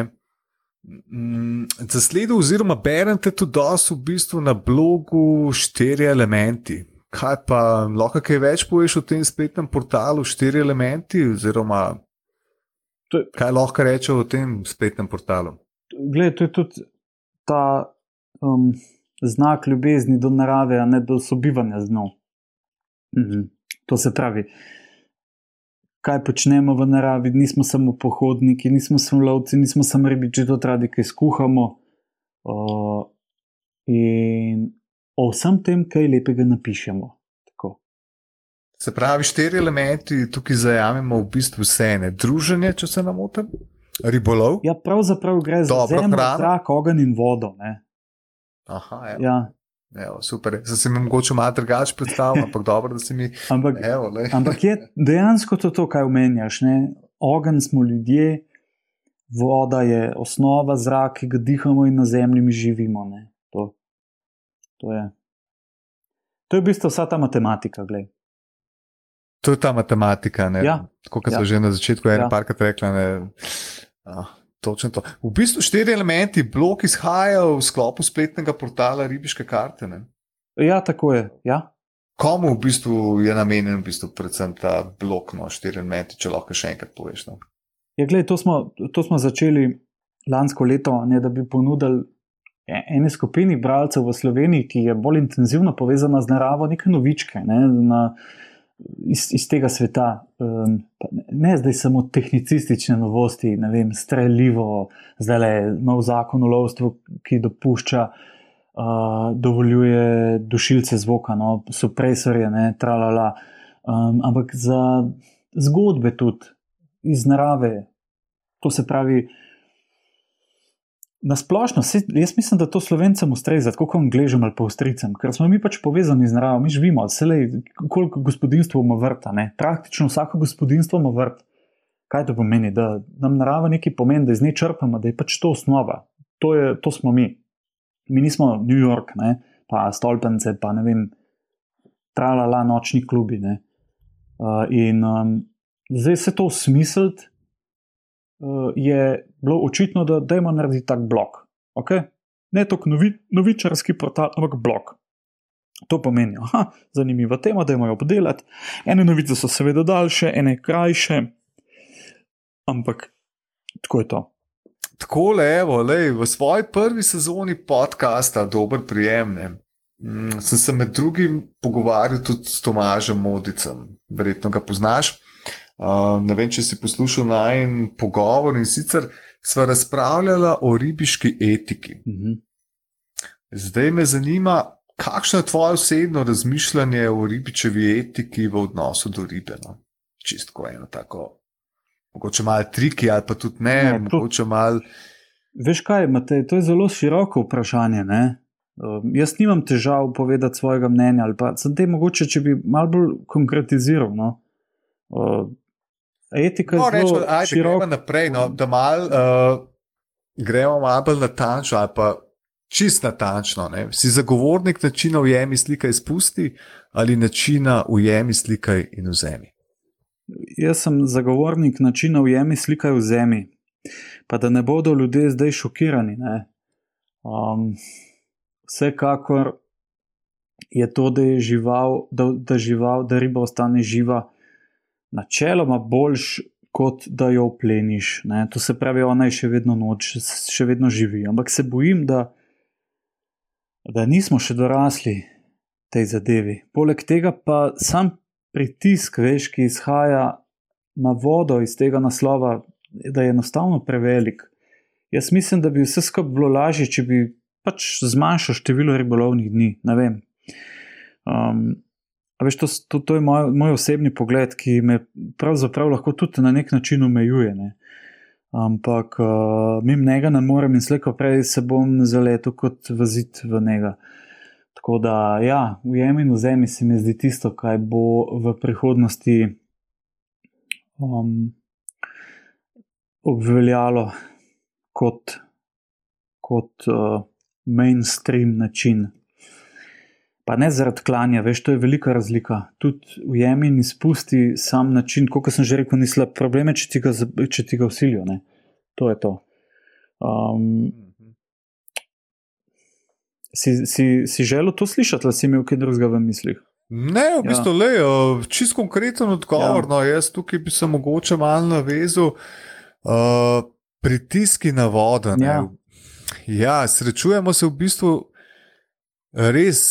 Mm, Zasledil, oziroma berete tudi dosti v bistvu na blogu štiri elementi. Kaj pa lahko kaj več poveš o tem spletnem portalu štiri elementi, oziroma je, kaj lahko rečeš o tem spletnem portalu? Glede, to je tudi ta um, znak ljubezni do narave, a ne do sobivanja z njo. Mhm. To se pravi kaj počnemo v naravi, nismo samo pohodniki, nismo samo lovci, nismo samo ribiči, to radi kaj skuhamo. Uh, in o vsem tem, kaj lepega napišemo. Tako. Se pravi, štiri elementi tukaj zajamemo v bistvu vse ene. Druženje, če se nam motim, ribolov. Ja, pravzaprav gre za zemljo, zrak, ogenj in vodo. Ne? Aha, ja. ja. Evo, super, zdaj se mogoče malo drugače predstavljam, ampak dobro, da se mi. Ampak, evo, ampak je dejansko to, to kaj omenjaš. Ogen smo ljudje, voda je osnova, zrak, ki ga dihamo in na zemlji mi živimo. To, to, je. to je v bistvu vsa ta matematika. Glej. To je ta matematika, ja. kot ja. smo že na začetku, ena ja. parka rekla. Ah. Točno to. V bistvu štiri elementi, blok izhajajo v sklopu spletnega portala Ribiške karte. Ne? Ja, tako je. Ja. Komu v bistvu je namenjen, v bistvu, predvsem ta blok, no, štiri elementi, če lahko še enkrat poveš? No? Ja, gledaj, to, smo, to smo začeli lansko leto, ne, da bi ponudili e, eni skupini bralcev v Sloveniji, ki je bolj intenzivno povezana z naravo, neke novičke ne, na, iz, iz tega sveta. Um, ne, zdaj samo tehnicistične novosti, ne vem, streljivo, zdaj le nov zakon o lovstvu, ki dopušča. Uh, dovoljuje dušilce zvoka, no, supresorje, ne, tralala, um, ampak za zgodbe tudi iz narave. To se pravi, Na splošno, jaz mislim, da to slovencem ustreza, tako kot angležem ali pa avstricem, ker smo mi pač povezani z naravo, mi živimo, vse koliko gospodinstvo ima vrta, ne? praktično vsako gospodinstvo ima vrt. Kaj to pomeni, da nam narava nekaj pomeni, da iz nje črpamo, da je pač to osnova, to, je, to smo mi. Mi nismo New York, ne? pa stolpence, pa ne vem, tralala nočni klubi. Uh, in um, zdaj se to smisliti. Je bilo očitno, da dajmo narediti tak blok. Okay? Ne toliko novi, novičarski portal, ampak blok. To pomeni, da je zanimiva tema, da jo obdelati. Ene novice so seveda daljše, ene krajše, ampak tako je to. Tako le, evo, lej, v svoji prvi sezoni podcasta, dober prijemne, mm, sem se med drugim pogovarjal tudi s Tomažem Modicem, verjetno ga poznaš. Uh, ne vem, če si poslušal najen pogovor in sicer sva razpravljala o ribiški etiki. Uh mhm. -huh. Zdaj me zanima, kakšno je tvoje osebno razmišljanje o ribičevi etiki v odnosu do ribe. No? Čistko eno tako, mogoče malo triki ali pa tudi ne, ne mogoče malo. Veš kaj, Matej, to je zelo široko vprašanje. Uh, jaz nimam težav povedati svojega mnenja, ali pa sem te mogoče, če bi malo bolj konkretiziral. No? Uh, etika no, je zelo široka. Naprej, no, da mal, uh, gremo malo bolj natančno, ali pa čist natančno. Ne? Si zagovornik načina ujemi slika izpusti ali načina ujemi slika in vzemi? Jaz sem zagovornik načina ujemi slika in vzemi. Pa da ne bodo ljudje zdaj šokirani. Um, vsekakor je to, da je žival, da, da, žival, da riba ostane živa, načeloma boljš, kot da jo opleniš. Ne? To se pravi, ona je še vedno noč, še vedno živi. Ampak se bojim, da, da nismo še dorasli tej zadevi. Poleg tega pa sam pritisk, veš, ki izhaja na vodo iz tega naslova, da je enostavno prevelik. Jaz mislim, da bi vse skupaj bilo lažje, če bi pač zmanjšal število ribolovnih dni. Um, Veš, to, to, to je moj, moj osebni pogled, ki me pravzaprav lahko tudi na nek način omejuje. Ne? Ampak uh, mim njega ne morem in slejko prej se bom zaletel kot vazit v njega. Tako da, ja, v jemi in v zemlji se mi zdi tisto, kaj bo v prihodnosti um, obveljalo kot, kot uh, mainstream način pa ne zaradi klanja, veš, to je velika razlika. Tudi v jemi in izpusti sam način, kot sem že rekel, ni slab. Problem je, če ti ga, če ti ga usilijo. Ne? To je to. Um, si, si, si želel to slišati, ali si imel kaj drugega v mislih? Ne, v bistvu ja. le, čist konkreten odgovor. Ja. No, jaz tukaj bi se mogoče malo navezal. Uh, pritiski na vodo. Ja. ja, srečujemo se v bistvu res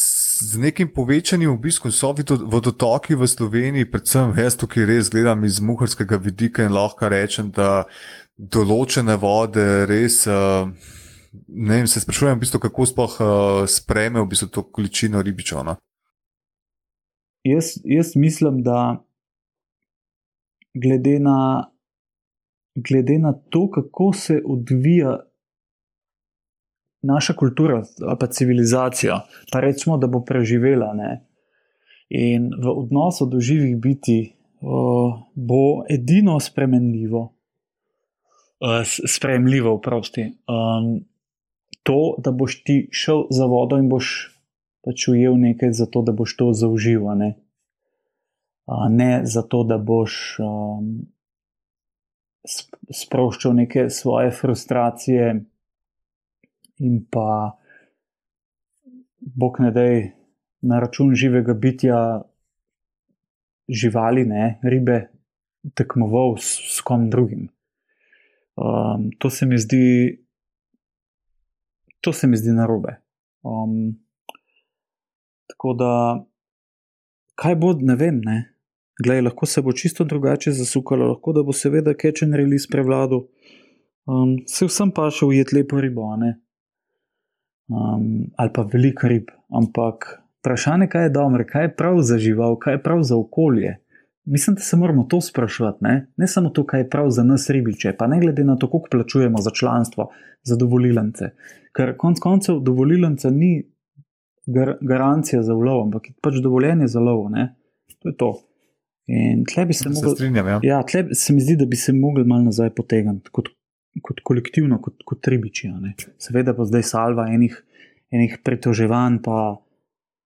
z nekim povečanim obiskom, so vodotoki v Sloveniji, predvsem jaz tukaj res gledam iz muharskega vidika in lahko rečem, da določene vode res. Uh, Ne vem, se sprašujem, v bistvu, kako sploh uh, sprejme v bistvu to količino ribičov. No? Jaz, jaz mislim, da glede na, glede na to, kako se odvija naša kultura ali pa civilizacija, pa recimo, da bo preživela. Ne? In v odnosu do živih biti uh, bo edino spremenljivo, uh, sprejemljivo, prosti. Um, to, da boš ti šel za vodo in boš pač ujel nekaj za to, da boš to zaužival. Ne? Uh, ne zato, da boš um, sproščal neke svoje frustracije, in pa Bog ne da na račun živega bitja, živali, ne, ribe, tekmoval s, s kom drugim. Um, to se mi zdi to se mi zdi narobe. Um, tako da, kaj bo, ne vem. Ne? Glej, lahko se bo čisto drugače zasukalo, lahko da bo seveda catch and release prevladal. Um, se vsem pa še ujet lepo ribo, um, ali pa veliko rib. Ampak vprašanje, kaj je dobro, kaj je prav za žival, kaj je prav za okolje. Mislim, da se moramo to sprašovati, ne? ne samo to, kaj je prav za nas ribiče, pa ne glede na to, koliko plačujemo za članstvo, za dovolilence. Ker konec koncev dovolilence ni gar garancija za ulov, ampak je pač dovoljenje za lov. Ne? To je to. In tle bi se, se mogli. Ja. Ja, tle se mi zdi, da bi se mogli malo nazaj potegniti, kot, kot kolektivno, kot, kot ribiči. Seveda pa zdaj salva enih, enih pritoževanj, pa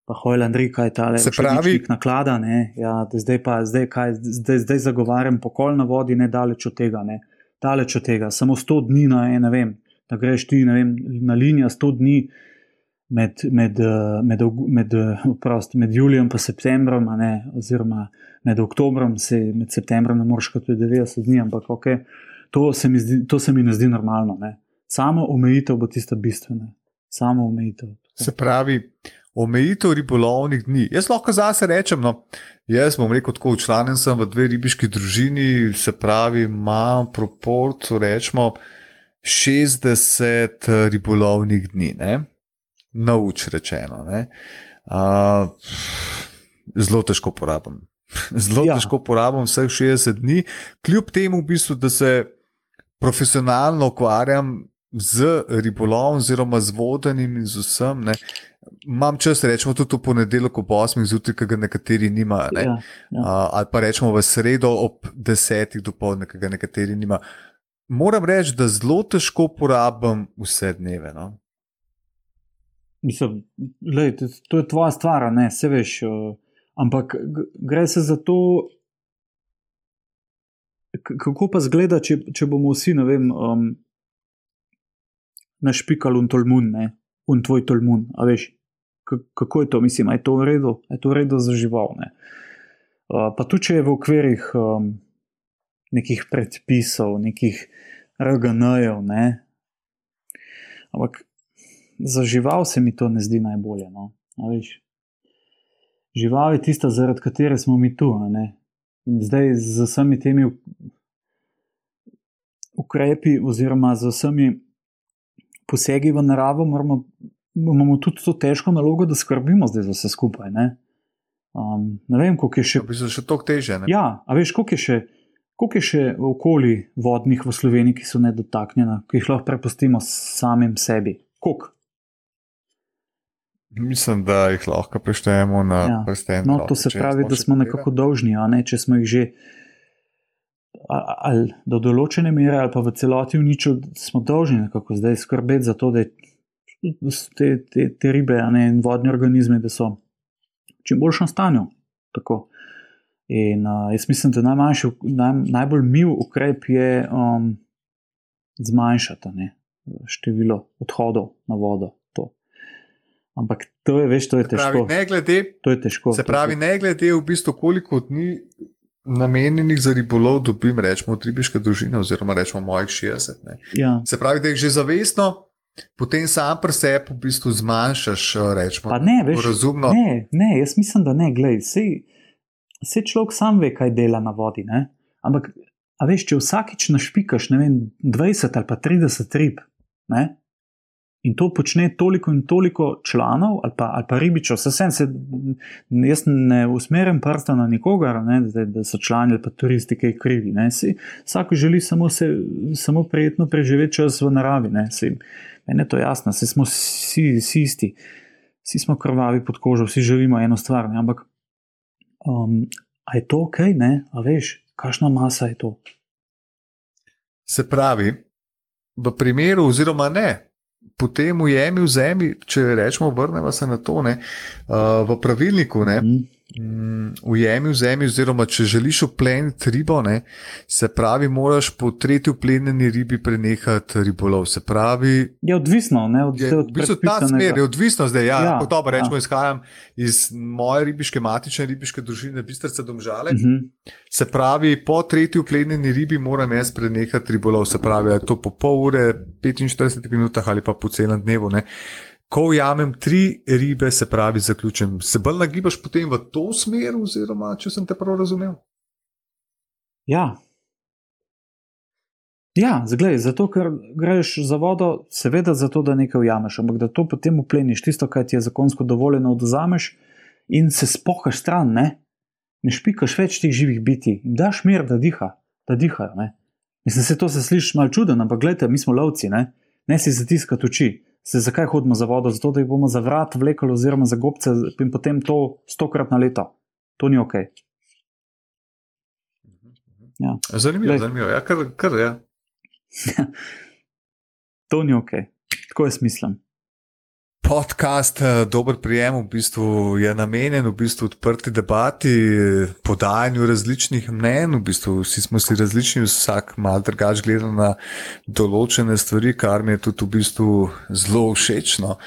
pa hojl Andrej, kaj ta le. Pravi, naklada, ja, zdaj pa zdaj, kaj, zdaj, zdaj zagovarjam pokol na vodi, ne daleč od tega. Ne, daleč od tega, samo 100 dni na ene, vem, da greš ti vem, na linijo 100 dni. Med, med, med, med, prost, med Julijem in Septembrom, ne, oziroma med Oktobrom, se, med Septembrom, ne moreš kot 90 dni, ampak okay, to, se zdi, to se mi ne zdi normalno. Ne. Samo omejitev bo tista bistvena. Samo omejitev. Se pravi, omejitev ribolovnih dni. Jaz lahko zase rečem, no, jaz bom rekel, tako učlanjen sem v dve ribiški družini, se pravi, imam proporcijo, rečemo, 60 ribolovnih dni, ne? nauč rečeno. Uh, zelo težko porabim. <laughs> Zelo ja. težko porabim vseh 60 dni, kljub temu, v bistvu, da se profesionalno ukvarjam z ribolovom, oziroma z vodenjem in z vsem. Ne. Imam čas, rečemo tudi v ponedeljek ob 8. zjutraj, ki ga nekateri nimajo. Ne. Ja, ja. uh, ali pa rečemo v sredo ob 10. dopoledne, ki ga nekateri nimajo. Moram reči, da zelo težko porabim vse dneve. No. Mislim, lej, to je tvoja stvar, ne se veš. Uh, ampak gre se za to, kako pa zgleda, če, če bomo vsi, ne vem. Um, našpikal un tolmun, ne? un tvoj tolmun. A veš, kako je to, mislim, je to v redu, je to v redu za žival. Ne? Uh, pa tudi, če je v okvirih um, nekih predpisov, nekih RGN-jev, ne? ampak za žival se mi to ne zdi najbolje. No? Žival je tista, zaradi katere smo mi tu. In zdaj z vsemi temi ukrepi, oziroma z vsemi posegi v naravo, moramo, imamo tudi to težko nalogo, da skrbimo zdaj za vse skupaj. Ne, um, ne vem, kako je še. To bi se še toliko teže. Ne? Ja, a veš, koliko je še. Koliko je še okoli vodnih v Sloveniji, ki so nedotaknjena, ki jih lahko prepustimo samim sebi? Koliko? Mislim, da jih lahko preštejemo na ja. prste. No, to se pravi, da smo nekako dolžni, ne če smo jih že ali do določene mere, ali pa v celoti uničili, smo dolžni nekako zdaj skrbeti za to, da te, te, te ribe ne, in vodne organizme, da so v čim boljšem stanju. Tako. In uh, jaz mislim, da najmanjši, naj, najbolj mil ukrep je um, zmanjšati ne, število odhodov na vodo. Ampak to je, veš, to je težko. Pravi, ne glede, to je težko. Se pravi, ne glede v bistvu, koliko dni namenjenih za ribolov dobim, rečemo, tribiške družine, oziroma rečemo mojih 60. Ja. Se pravi, da jih že zavestno, potem sam pri sebi v bistvu zmanjšaš, rečemo, pa ne, veš, razumno. Ne, ne, jaz mislim, da ne, gledaj, vse človek sam ve, kaj dela na vodi. Ne? Ampak, a veš, če vsakič našpikaš, ne vem, 20 ali pa 30 rib, ne? In to počne toliko in toliko članov ali pa, ali pa ribičev, se sem se, jaz ne usmerjam prsta na nikogar, ne, da, da so člani ali pa turisti, jih krivi. Vsak želi samo, se, samo prijetno preživeti čas v naravi. Mene je to jasno, vse smo vsi, vsi isti, vsi smo krvavi pod kožo, vsi želimo eno stvar. Ne, ampak, um, a je to ok, ne? a veš, kakšna masa je to? Se pravi, v primeru, oziroma ne, potem ujemi v zemlji, če rečemo, vrnemo se na to, ne, uh, v pravilniku, ne, mm. Mm, ujemi v zemlji, oziroma če želiš upleniti ribo, ne, se pravi, moraš po tretji uplenjeni ribi prenehati ribolov. Se pravi, je odvisno, ne, od, je, od v bistvu ta smer je odvisno zdaj. Ja, Ja, ja, dobro, rečemo, ja. izhajam iz moje ribiške, matične ribiške družine, bistrce domžale. Uh -huh. Se pravi, po tretji uplenjeni ribi moram jaz prenehati ribolov, se pravi, je to po pol ure, 45 minutah ali pa po celem dnevu. Ne. Ko ujamem tri ribe, se pravi, zaključim. Se bolj nagibaš potem v to smer, oziroma če sem te prav razumel? Ja. Ja, zglej, zato ker greš za vodo, seveda zato, da nekaj ujameš, ampak da to potem upleniš, tisto, kar ti je zakonsko dovoljeno, odzameš in se spohaš stran, ne, ne špikaš več teh živih biti, jim daš mir, da, diha, da dihajo. Ne. Mislim, se to se sliši malo čuden, ampak gledaj, mi smo lovci, ne, ne si zatiskati oči. Se, zakaj hodimo za vodo? Zato, da jih bomo za vrat vlekli, oziroma za gobce, in potem to stokrat na leto. To ni ok. Ja. Zanimivo, Glej. zanimivo. Ja, kar, kar, ja. <laughs> To ni ok. Tako jaz mislim. Podcast, eh, dober prijem, v bistvu je namenjen v bistvu odprti debati, eh, podajanju različnih mnen. V bistvu vsi smo si različni, vsak malo drugače gleda na določene stvari, kar mi je tudi v bistvu zelo všeč. No.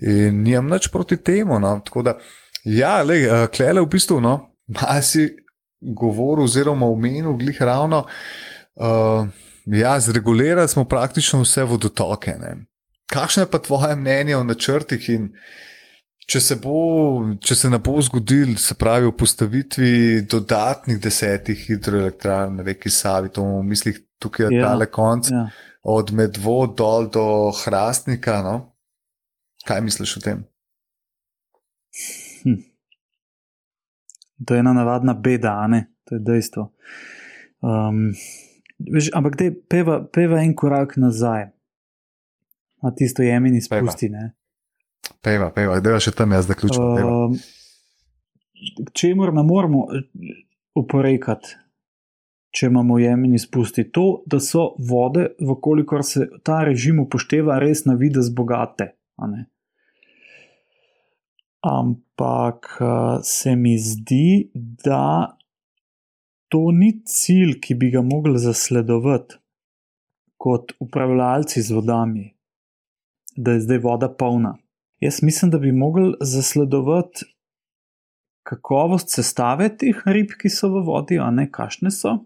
In nimam nič proti temu. No. Tako da, ja, le, klele v bistvu, no, malo si govoril oziroma omenil, glih ravno. Uh, ja, zregulirali smo praktično vse vodotoke. Ne. Kakšno je pa tvoje mnenje o načrtih in če se, bo, če se ne bo zgodil, se pravi, v postavitvi dodatnih desetih hidroelektrarn na reki Savi, to v mislih tukaj je Ja, tale konc, Ja. od Medvod dol do Hrastnika. No? Kaj misliš o tem? Hm. To je ena navadna beda, ne? to je dejstvo. Um, veš, ampak te peva, peva en korak nazaj. Na tisto jemen izpusti. ne. Peva, peva, da je še tam jaz, da ključno. peva. Um, čemur ne moramo eh, oporekati, če imamo jemen izpusti, to, da so vode, vkolikor se ta režim upošteva, res na vides bogate. Ampak eh, se mi zdi, da to ni cilj, ki bi ga mogli zasledovati kot upravljalci z vodami, da je zdaj voda polna. Jaz mislim, da bi mogli zasledovati kakovost sestave teh rib, ki so v vodi, a ne kašne so.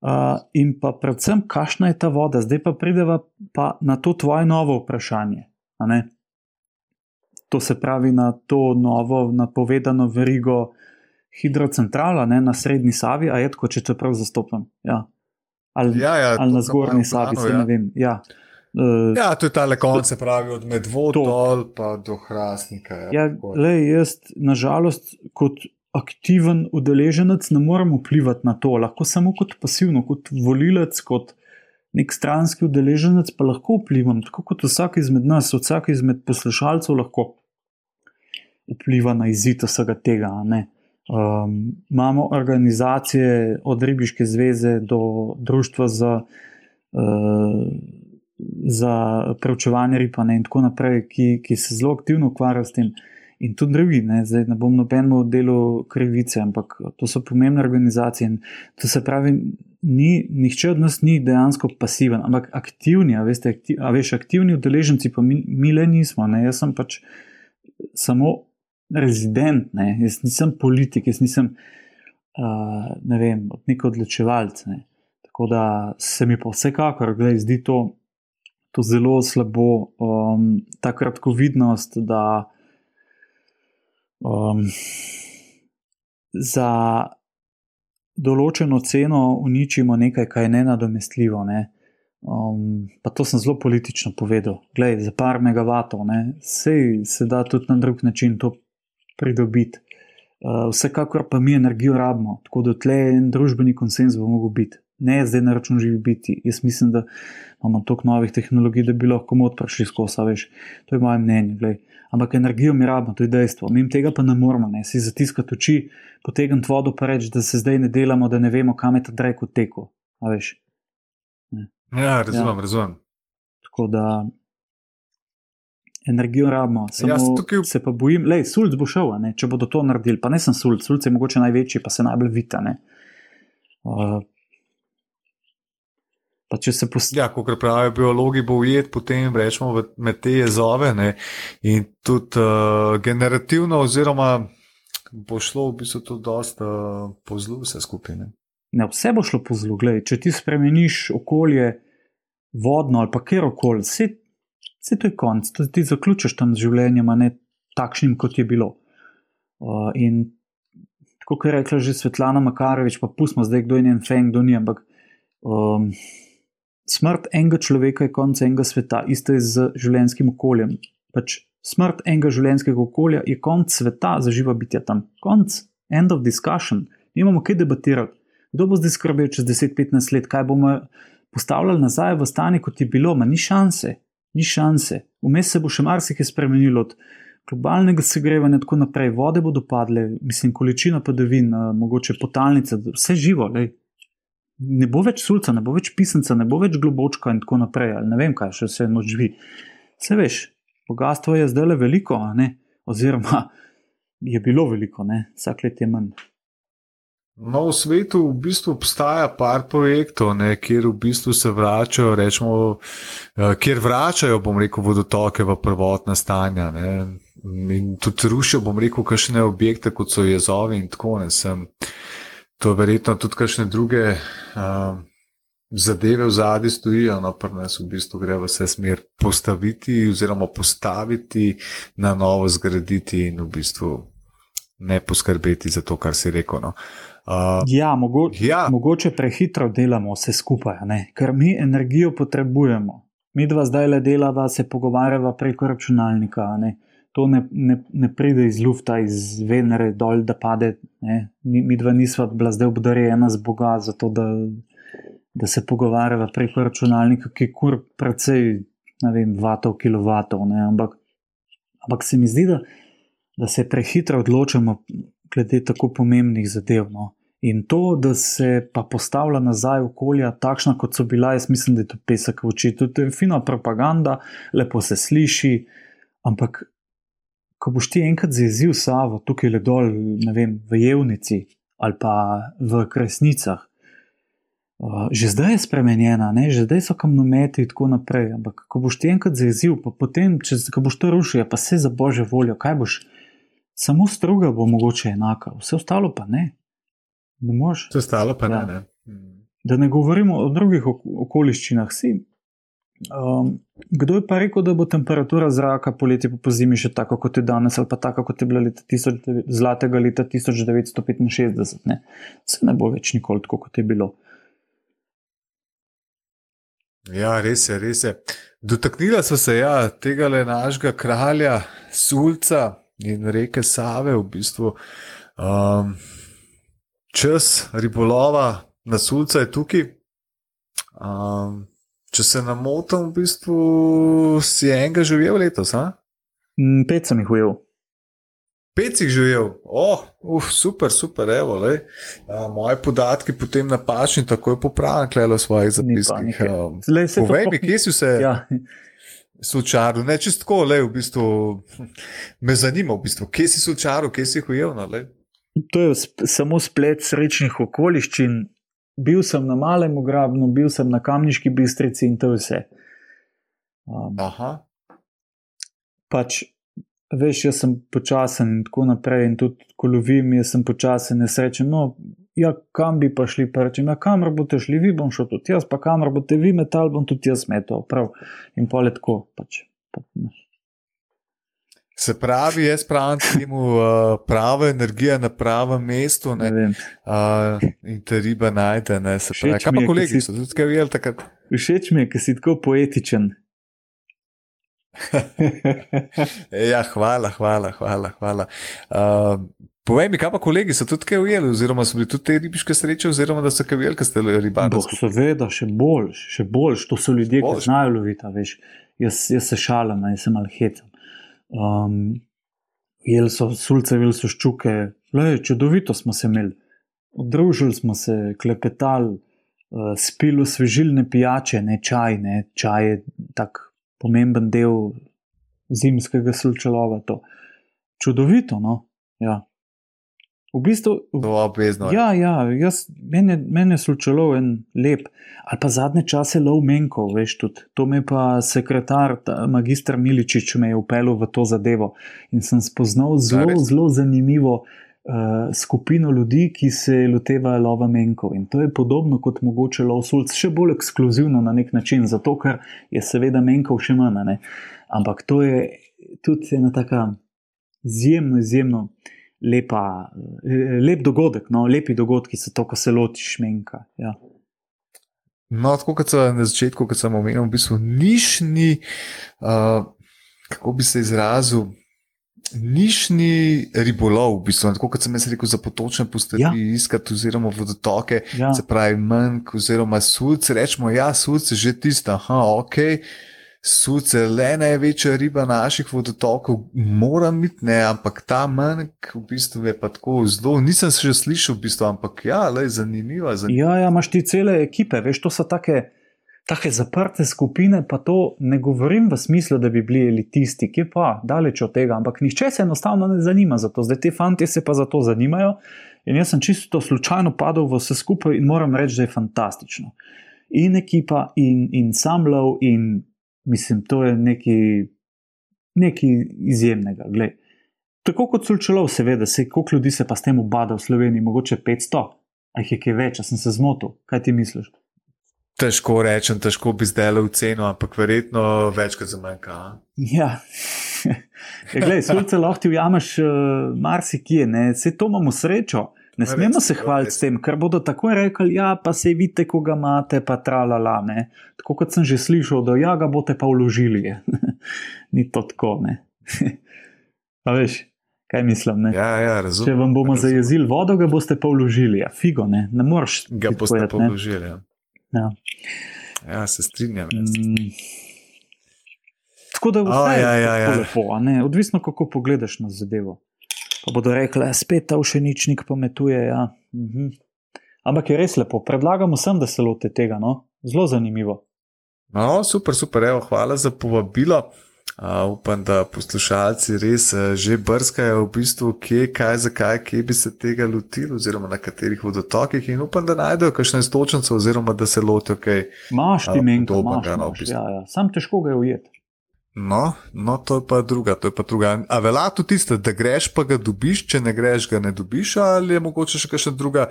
Uh, in pa predvsem, kakšna je ta voda, zdaj pa prideva pa na to tvoje novo vprašanje. To se pravi na to novo napovedano verigo hidrocentrala ne, na srednji Savi, a je tako, če čeprav zastopam. Ja. Ali, Ja, ja, ali na zgornji Savi, se ja. ne vem. Ja. Uh, Ja, to je ta konc, se pravi, od Medvod To. dol pa do Hrastnika. Ja, tako. lej, jaz, nažalost, kot aktiven udeleženec ne morem vplivati na to, lahko samo kot pasivno, kot volilec, kot nek stranski udeleženec, pa lahko vplivam, tako kot vsak izmed nas, vsak izmed poslušalcev lahko vpliva na izid vsega tega. ne. Um, imamo organizacije od Ribiške zveze do Društva za, uh, za preučevanje ripa ne, in tako naprej, ki, ki se zelo aktivno ukvarjajo s tem. In tudi drugi, ne, zdaj ne bom nobenemu delu krivice, ampak to so pomembne organizacije. To se pravi, ni, nihče od nas ni dejansko pasiven, ampak aktivni, a, veste, aktiv, a veš, aktivni udeleženci, pa mi, mi le nismo. Ne, jaz sem pač samo rezident, ne, jaz nisem politik, jaz nisem uh, ne vem, nek odločevalec. Ne. Tako da se mi pa vsekakor, gledaj, zdi to, to zelo slabo, um, ta kratkovidnost, da um, za določeno ceno uničimo nekaj, kar je nenadomestljivo. Ne. Um, pa to sem zelo politično povedal. Glej, za par megavatov, sej se da tudi na drug način to pridobiti. Uh, vsekakor pa mi energijo rabimo, tako da tle en družbeni konsens bo mogel biti. Ne zdaj na račun živih biti. Jaz mislim, da imamo toliko novih tehnologij, da bi lahko mod prišli skozi, veš. To je moje mnenje. Glej. Ampak energijo mi rabimo, to je dejstvo. Mi tega pa ne moramo, ne si zatiskati oči, potegniti vodo pa reči, da se zdaj ne delamo, da ne vemo, kam je ta drek veš. Ja, razumem, Ja. razumem. Tako da, energijo rabimo. Samo Jaz tukaj- se pa bojim, da sulc bo šel, če bodo to naredili. Pa ne sem sulc, sulc je mogoče največji, pa se najbolj vita. ne. Uh, pa če se postavi. Ja, kot pravijo biologi, bo ujet potem rečemo med te jezove. Ne? In tudi uh, generativno, oziroma bo šlo v bistvu tudi dosta uh, po zlu vse skupaj. Ne? Vse bo šlo po zlu. Glej, če ti spremeniš okolje, vodno ali pa kjer okolje, vse, vse to je konc, to ti zaključiš tam z življenjem, a ne takšnim, kot je bilo. Uh, in tako kot je rekla že Svetlana Makarovič, pa pustimo zdaj, kdo je njen feng, kdo ni, ampak um, smrt enega človeka je konec enega sveta, isto je z življenjskim okoljem. Pač smrt enega življenjskega okolja je konec sveta za živa bitja tam. Konc, end of discussion. Nimamo kaj debatirati. Kdo bo zdaj skrbel čez 10-15 let, kaj bomo postavljali nazaj v stanje, kot je bilo, ma ni šanse, ni šanse. Vmes se bo še marsikaj spremenilo od globalnega segrevanja in tako naprej, vode bodo padle, mislim, količina padavin, eh, mogoče potalnice, vse živo. Lej. Ne bo več sulca, ne bo več pisanca, ne bo več globočka in tako naprej. Ali ne vem, kaj še vse noč živi. Vse veš, bogatstvo je zdaj le veliko, ne? oziroma je bilo veliko, ne? vsak let je manj. No, v svetu v bistvu obstaja par projektov, ne, kjer v bistvu se vračajo, rečemo, eh, kjer vračajo, bom rekel, vodotoke v prvotna stanja. Ne. In tudi rušijo, bom rekel, kakšne objekte, kot so jezovi in tako ne. To verjetno tudi kakšne druge uh, zadeve v zadnji stojijo, no pa nas v bistvu gre v vse smer postaviti oziroma postaviti na novo, zgraditi in v bistvu ne poskrbeti za to, kar si rekel. No. Uh, Ja, mogo, Ja. mogoče prehitro delamo vse skupaj, ne? ker mi energijo potrebujemo. Mi dva zdaj le delava, se pogovarjava preko računalnika. Ne? To ne, ne, ne pride iz lufta, iz Venere dol, da pade. Ne? Mi, dva nisva bila zdaj obdarjena z Boga, zato da, da se pogovarjava preko računalnika, ki kur precej, ne vem, vatov, kilovatov. Ne? Ampak, ampak se mi zdi, da, da se prehitro odločamo glede tako pomembnih zadev. No? In to, da se pa postavlja nazaj okolja, takšna kot so bila, jaz mislim, da je to pesek v oči. To je fina propaganda, lepo se sliši, ampak ko boš ti enkrat zjezil Savo, tukaj le dol, ne vem, v Jevnici ali pa v Kresnicah. Uh, že zdaj je spremenjena, ne? že zdaj so kamnometi in tako naprej. Ampak, ko boš ti enkrat zjezil, pa potem, če boš to rušil, pa se za božjo voljo, kaj boš, samo struga bo mogoče enaka, vse ostalo pa ne. Ne moreš. Vse ostalo pa Ja. ne. ne. Da ne govorimo o drugih ok okoliščinah. Si. Um, kdo je pa rekel, da bo temperatura zraka poleti pa po zimi še tako, kot je danes, ali pa tako, kot je bila leta 1900 zlatega leta 1965? Ne? Se ne bo več nikoli tako, kot je bilo. Ja, res je, res je. Dotaknila smo se ja, tega le našega kralja, Sulca in reke Save, v bistvu. Um, čas ribolova na Sulca je tukaj. Um, če se ne motim, v bistvu si enega živel letos. A? Mm, Pet sem jih ujel. Pet si jih živel, oh, uf, super, super, evo, lej. A, moje podatki potem napačni, tako je popravljeno, klelo v svojih zapiskih. Um, Lej, saj to Povej mi, kje si se <laughs> Ja, slučaril? Ne, čisto tako, le, v bistvu me zanima, v bistvu, kje si slučaril, kje si jih ujel. No, to je sp samo splet srečnih okoliščin. Bil sem na malem grabnu, bil sem na kamniški bistrici in to je vse. Um, Aha, pač, veš, jaz sem počasen in tako naprej, in tudi ko lovim, jaz sem počasen, jaz rečem, no, ja, kam bi pa šli, pa rečem, ja, kamor boste šli, vi bom šel tudi jaz, pa kamor boste vi metal, bom tudi jaz metal, prav. In pa le tako, pač. Pa, ne. Se pravi, jaz pravim temu, uh, prava energija na pravem mestu ne ne, uh, in te riba najde. Ne, se pravi, kaj pa kolegi so tudi kaj ujeli takrat? Všeč mi je, ker si tako poetičen. <laughs> Ja, hvala, hvala, hvala. hvala. Uh, povej mi, kaj pa kolegi so tudi kaj ujeli, oziroma so bili tudi te ribiške sreče, oziroma da so kaj ujeli, ker ste ribari. Bo, seveda, še boljš, še boljš, to so ljudje, Boljš. ki znajo loviti. Jaz, jaz se šalim, jaz sem malo hecam. Um, jeli so sulce, jeli so ščuke, le, čudovito smo se imeli. Družili smo se, klepetali, uh, spili osvežilne pijače, ne čaj, ne čaj je tak pomemben del zimskega sulčelova. To. Čudovito, no. Ja. V bistvu, To obvezno. ja, ja, jaz, meni, meni je sulčelov en lep, ali pa zadnje čase lov menkov, veš tudi. To me pa sekretar, ta, magistr Miličič, me je upeljal v to zadevo in sem spoznal zelo, zelo zanimivo uh, skupino ljudi, ki se lotevajo lova menkov. In to je podobno kot mogoče lov sulc, še bolj ekskluzivno na nek način, zato ker je seveda menkov še manj. Ampak to je tudi ena taka izjemno, izjemno lepa, eh, lep dogodek, no, lepi dogodki so to, ko se lotiš menka. Ja. No, tako kot sem na začetku, kot sem omenil, v bistvu nišni, uh, kako bi se izrazil, nišni ribolov, v bistvu, tako kot sem jaz rekel, za potočne postati Ja. iskati, oziroma vodotoke, Ja. se pravi manjk, oziroma sulce. Rečemo, ja, sulce že tisto, aha, ok. Sulce, le največja riba naših vodotokov, moram biti, ne, ampak ta manjk v bistvu je pa tako zelo, nisem se že slišal, v bistvu, ampak ja, le zanimiva. zanimiva. Ja, ja, imaš ti cele ekipe, veš, to so take, take zaprte skupine, pa to ne govorim v smislu, da bi bili elitisti, ki pa daleč od tega, ampak nihče se enostavno ne zanima za to. Zdaj ti fanti se pa za to zanimajo in jaz sem čisto slučajno padel v vse skupaj in moram reči, da je fantastično. In ekipa, in, in sam lov, in mislim, to je nekaj, nekaj izjemnega. Glej. Tako kot sulčelov, seveda, se koliko ljudi se pa s tem ubada v Sloveniji, mogoče 500. A jih je kaj več, a sem se zmotil. Kaj ti misliš? Težko rečem, težko bi zdaj le ocenil, ampak verjetno večkrat za manjka. a? Ja, <laughs> ja glej, sulce lahko ti ujameš uh, marsikje, ne, vse to imamo srečo. Ne smemo se hvaliti s tem, ker bodo tako rekli, ja, pa se vidite, ko ga imate, pa tralala. Ne. Tako kot sem že slišal, da ja, ga boste pa vložili. <laughs> Ni to tako, ne. <laughs> A veš, kaj mislim, ne? Ja, ja, Če razumem. vam bomo razumem. zajezili vodo, ga boste pa vložili. Ja, figo, ne, ne moreš. Ga boste povedati, ne. položili. Ja. Ja. ja, se strinjam. Mm. Tako da vse je ja, ja, ja. lepo, odvisno kako pogledaš na zadevo. Pa bodo rekli, "E, spet ta všeničnik pametuje. Ja. Mhm. Ampak je res lepo, predlagam vsem, da se lote tega. No? Zelo zanimivo. No, super, super, evo, hvala za povabilo. Uh, upam, da poslušalci res uh, že brskajo v bistvu, kje, kaj, zakaj, kje bi se tega lotili, oziroma na katerih vodotokih, in upam, da najdejo kakšne stočnice, oziroma da se lotijo kaj. Maš ti menka, podobnega, imaš, no, v bistvu. ja, ja. Sam težko ga je ujeti. No, no, to je pa druga, to je pa druga. A velja tudi tisto, da greš, pa ga dobiš, če ne greš, ga ne dobiš, ali je mogoče še kakšna druga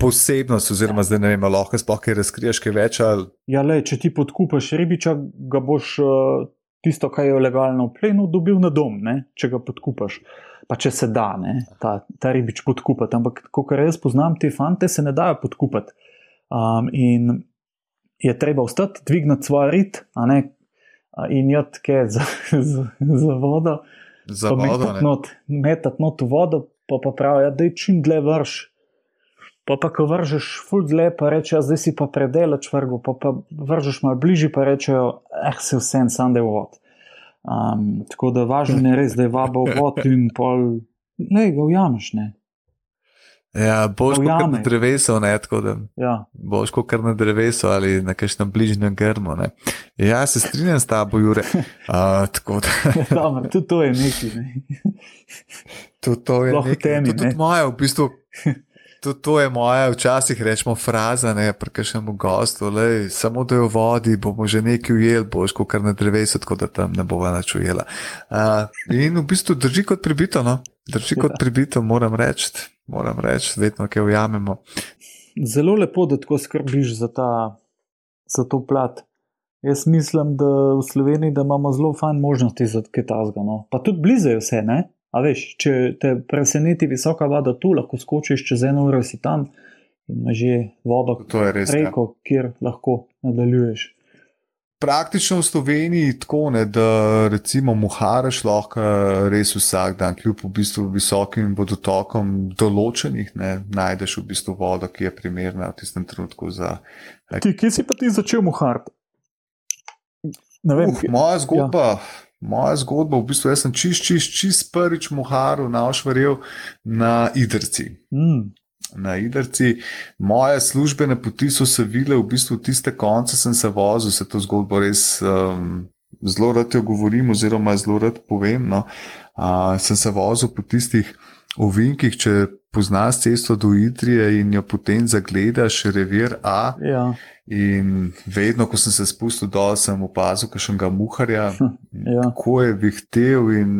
posebnost, oziroma zdaj ne vem, lahko sploh kaj razkriješ, kaj več. Ali... Ja, le, če ti podkupaš ribiča, ga boš uh, tisto, kar je legalno v plenu, dobil na dom, ne? če ga podkupaš. Pa če se da, ne? ta, ta ribič podkupati. Ampak, kot jaz poznam te fante, se ne dajo podkupati. Um, in je treba ostati, dvigniti svoj rit, a ne a in jatke za, za, za vodo. Za vodo, metati not, v vodo, pa, pa pravijo, da je čim dlje vrš. Pa, pa ko vržeš ful dlje, pa rečejo, zdaj si pa predelač vrgo, pa, pa vržeš malo bližje, pa rečejo, eh, se vse en sam da je vod. Um, tako da važno je res, da je vabo v vod in pol, ne, ga ujameš, ne. Ja, boš kot na drevesu, ne, tako da Ja, boš kot na drevesu ali na kakšnem bližnjem grmu. Ne. Ja, se strinjam s tabo, Jure. Uh, tako da <laughs> dobro, tudi to je nekaj. Ne. tudi to je nekaj, temi, to, tudi ne. moja, v bistvu. Tudi to je moja, včasih rečemo, fraza, ne, prekašnemu gostu, lej, samo da v vodi, bomo že nekaj ujeli, boš kot na drevesu, tako da tam ne bova nič ujela. Uh, in v bistvu drži kot pribito, no, drži kot Ja. pribito, moram reči, moram reči, vedno, kaj ujamemo. Zelo lepo, da tako skrbiš za, ta, za to plat. Jaz mislim, da v Sloveniji da imamo zelo fajn možnosti za kaj tasga. No. Pa tudi blizu je vse, ne? A veš, če te preseneti visoka voda tu, lahko skočiš čez eno uro si tam in imaš že vodo, To je res. Ja. reko, kjer lahko nadaljuješ. Praktično v Sloveniji tako, ne, da recimo muharaš lahko res vsak dan, kljub v bistvu visokim vodotokom določenih, ne, najdeš v bistvu vodo, ki je primerna v tistem trenutku za. Ti, kje si pa ti začel? Ne vem, Uh, moja zgodba. Ja. Moja zgodba, v bistvu jaz sem čist, čist, čist prvič muharu naušvaril na Idrci. mm, Na Idrci, moje službene poti so se vile, v bistvu tiste konce sem se vozil, se to zgodbo res um, zelo rad jo govorim, oziroma zelo rad povem. No. Uh, sem se vozil po tistih ovinkih, če poznaš cesto do Idrije in jo potem zagledaš, revir A. Ja. In vedno, ko sem se spustil dol, sem opazil, da še enega muharja, Ja. kako je vihtel in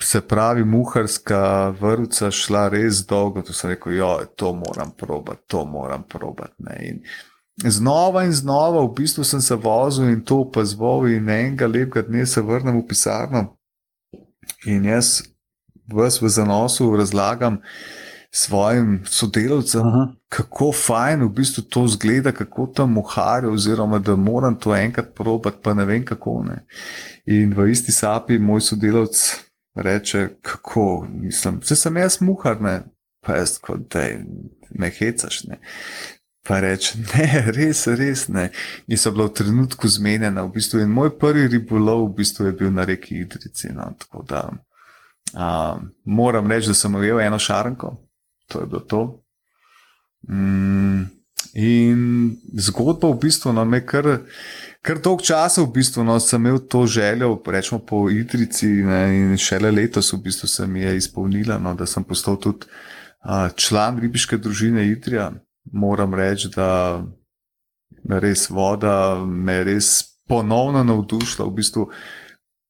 se pravi, muharska vrca šla res dolgo. To sem rekel, jo, to moram probati, to moram probati. ne." In Znova in znova, v bistvu sem se vozil in to opazoval, in enega lepega dne se vrnem v pisarno in jaz vas v zanosu razlagam svojim sodelavcem, Aha. kako fajn v bistvu to zgleda, kako tam muharijo, oziroma da moram to enkrat probati, pa ne vem kako ne. In v isti sapi moj sodelavc reče, kako, mislim, vse sem jaz muhar, ne, pa jaz kot da me hecaš. Ne. Pa reče, <laughs> ne, res, res ne. In so bila v trenutku zmenjena. V bistvu, in moj prvi ribolov v bistvu je bil na reki Idrici. No, tako da um, moram reči, da sem ujel eno šarenko, to je bilo to. Mm, in zgodba v bistvu no, me kar, kar dolg časa v bistvu, no, sem imel to željo, rečemo po Idrici, ne, in šele letos v bistvu se mi je izpolnila, no, da sem postal tudi uh, član ribiške družine Idrija. Moram reči, da me res voda me je res ponovno navdušila. V bistvu,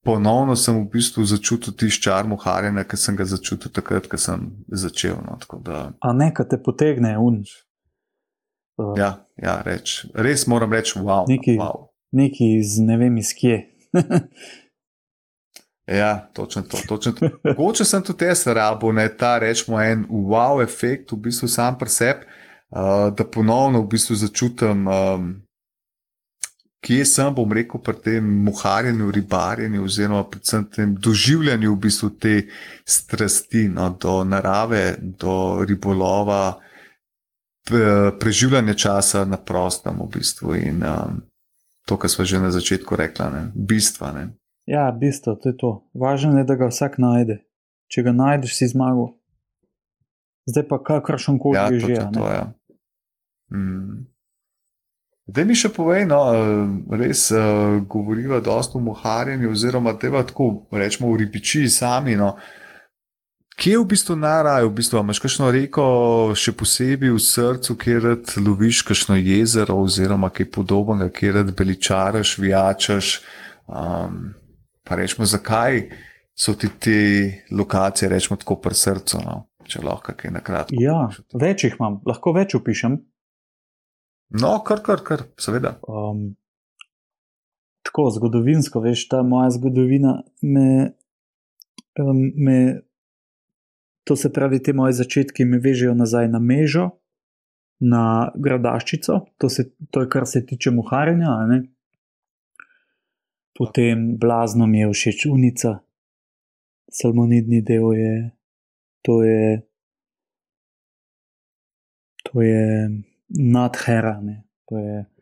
ponovno sem v bistvu začutil tisti čar muharjenja, ki sem ga začutil takrat, ko sem začel. No, da, A ne, kad te potegne unč. Uh, ja, ja reč, res moram reči, wow. Neki- wow. Neki iz ne vem iz kje. <laughs> Ja, točno to. Točno to. Mogoče sem tudi jaz rabo, ne ta rečemo en wow efekt, v bistvu sam pri sebi, uh, da ponovno v bistvu začutim, um, kje sem, bom rekel, pri tem muharjenju, ribarjenju, oziroma predvsem tem doživljanju v bistvu te strasti no, do narave, do ribolova, pre- preživljanja časa na prostem v bistvu in um, to, kar smo že na začetku rekla, ne, bistva. Ne. Ja, bistvo, to je to. Važno je, da ga vsak najde. Če ga najdeš, si zmagal. Zdaj pa kakršen koli Ja, to že. je ne. to. Ja. Mm. Zdaj mi še povej, no, eh, res uh, govoriva dosta o muharjenju, oziroma tega tako rečemo v ribiči sami. No. Kje v bistvu najraje, v bistvu, imaš kakšno reko, še posebej v srcu, kjer rad loviš kakšno jezero, oziroma kaj podobnega, kjer rad beličaraš, vijačaš. Um, pa rečemo, zakaj so ti te lokacije, rečemo tako pri srcu, no, če lahko kaj na kratko. Ja, več jih imam, lahko več opišem. No, kar, kar, kar, seveda. Um, tako zgodovinsko, veš, ta moja zgodovina me, um, me, to se pravi, te moje začetki me vežejo nazaj na mežo, na gradaščico, to, se, to je kar se tiče muharjenja. Potem blazno mi je všeč unica, salmonidni del je, to je, to je nadherane. To je.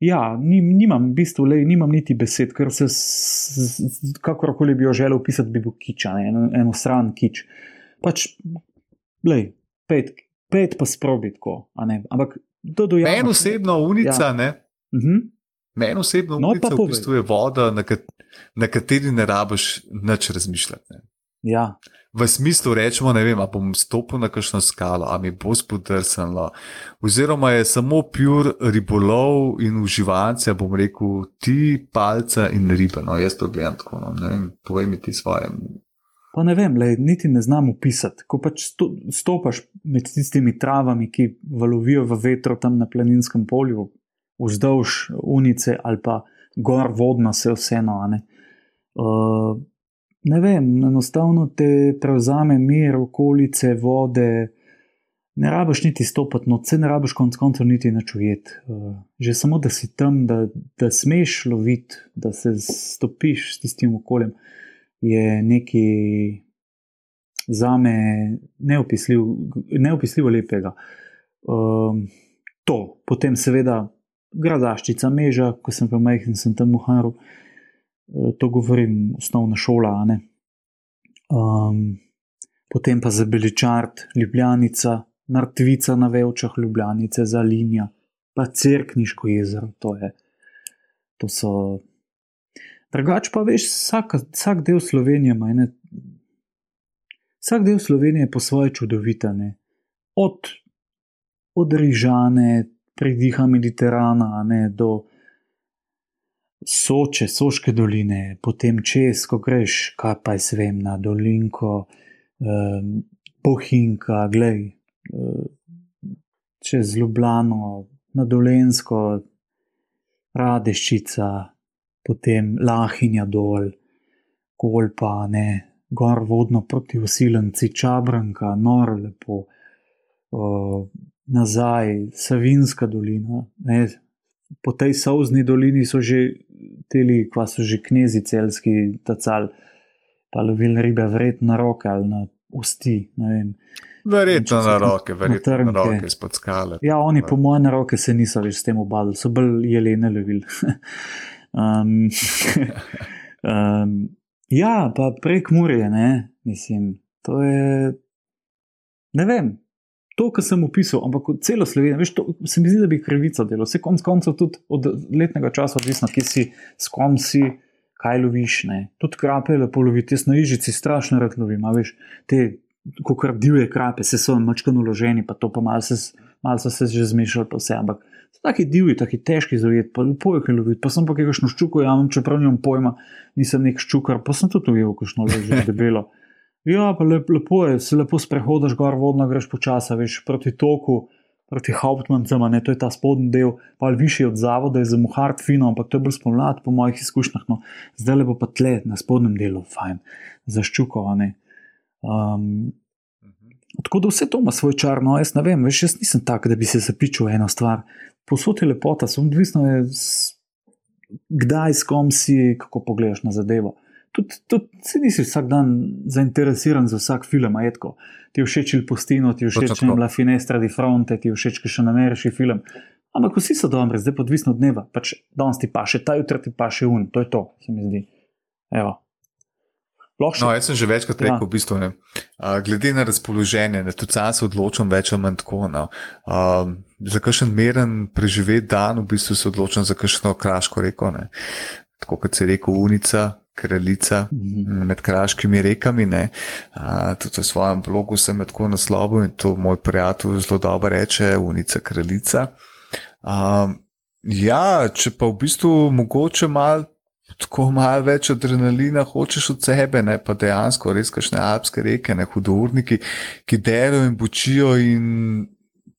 Ja, nim, nimam, v bistvu, lej, nimam niti besed, ker se, kakorkoli bi jo želel opisati, bi bil kič, eno, eno stran kič. Pač, lej, pet, pet pa sprobi tako. Ampak to dojamem. Meni osebno unica, ja. ne. Mhm. Meni osebno No, unica v bistvu je voda, na, kat na kateri ne rabiš nič razmišljati. Ne. Ja, V smislu rečemo, ne vem, a bom stopil na kakšno skalo, a mi bo spodrsnilo. Oziroma je samo pur ribolov in uživanje, bom rekel, ti palca in ribe. No, jaz to gledam tako. No, ne vem, povej mi ti svoje. pa ne vem, lej, niti ne znam opisati. Ko pač sto, stopaš med tistimi travami, ki valovijo v vetru tam na planinskem polju, vzdolž unice ali pa gor vodno, se vseeno. Uh, ne vem, enostavno te prevzame mir, okolice, vode. Ne rabiš niti stopiti, no, se ne rabiš konec koncev niti načujeti. Uh, že samo, da si tam, da, da smeš loviti, da se stopiš s tistim okoljem, je nekaj za me neopisljiv, neopisljivo lepega. Um, to, potem seveda gradaščica, meža, ko sem pa majhen, sem tam v Haru, Eh, to govorim, osnovna šola. Um, potem pa za Beličart, Ljubljanica, Mrtvica na Vevčah, Ljubljanice, za Linja, pa Cerkniško jezero, to je. To so. Drugač pa veš, vsak, vsak del Slovenije ima ene. Vsak del Slovenije je po svoje čudovitane. Od, od Rižane, prediha Mediterana, ne, do Soče, Soške doline, potem čez, ko greš, kaj pa je svem na Dolinko, eh, Bohinka, glej, eh, čez Ljubljano, na Dolensko, Radeščica, potem Lahinja dol, Kolpa, ne, gor vodno proti usilenci, Čabranka, Nor lepo, uh, nazaj, Savinska dolina. Ne, po tej Savzni dolini so že teli, kva so že knezi celski, tacal, pa lovili ribe, verjetno na roke ali na usti. Verjetno na roke, verjetno na roke izpod skale. Ja, oni po moje na roke se niso več s tem obadali, so bolj jelene lovili. <laughs> um, <laughs> um, ja, pa prek Murje, ne, mislim, to je. Ne vem, to, kar sem opisal, ampak celo Slovenijo, veš, to se mi zdi, da bi krivica delo. Vse konc koncev tudi od letnega časa odvisno, kje si, s kom si, kaj loviš. Ne. Tudi krape je lepo loviti, jaz na ižici strašno rad lovim, a veš, te, kako divje krape, se so mačkano uloženi, pa to pa malo se, mal so se že zmešali, pa vse, ampak so taki divji, taki težki zaujeti, pa lepo je loviti, pa sem pa kakšno ščuko, ja, čeprav nimam pojma, nisem nek ščukar, pa sem tudi ujel, kakšno leže <laughs> debelo. Ja, pa lep, lepo je, se lepo sprehodiš gor, vodno greš počasi, veš proti toku, proti Hauptmanncem, ne to je ta spodnji del, pa višji od zavoda, je za muhart fino, ampak to je bolj spomlad, po mojih izkušnjah. No. Zdaj lepo pa tle na spodnjem delu, fajn, zaščukovane. Um, tako da vse to ima svoj čar, no jaz ne vem, veš, jaz nisem tak, da bi se zapičil eno stvar. Posod je lepota, sem odvisno, je, kdaj, s kom si, kako pogledaš na zadevo tudi, tudi si nisi vsak dan zainteresiran za vsak film, ajetko. Ti všeč il postino, ti všeč ne La Finestra di Fronte, ti všeč še na ameriški film. Ampak vsi so dobri, zdaj pa odvisno od dneva. Pač danes ti pa še ta, jutra ti pa še un, to je to, se mi zdi. Evo. No, jaz sem že večkrat rekel, ja. v bistvu, ne, uh, glede na razpoloženje, da tudi sam se odločam več ali manj tako. No. Uh, za kakšen meren preživet dan, v bistvu se odločam za kakšno kraško reko. Ne. Tako kot se je rekel, unica, kraljica mhm. med kraškimi rekami. A, tudi v svojem blogu sem tako naslovil in to moj prijatelj zelo dobro reče, unica kraljica. A, ja, če pa v bistvu mogoče malo. Tako malo več adrenalina hočeš od sebe, ne pa dejansko res kašne alpske reke, ne hudorniki, ki delajo in bočijo in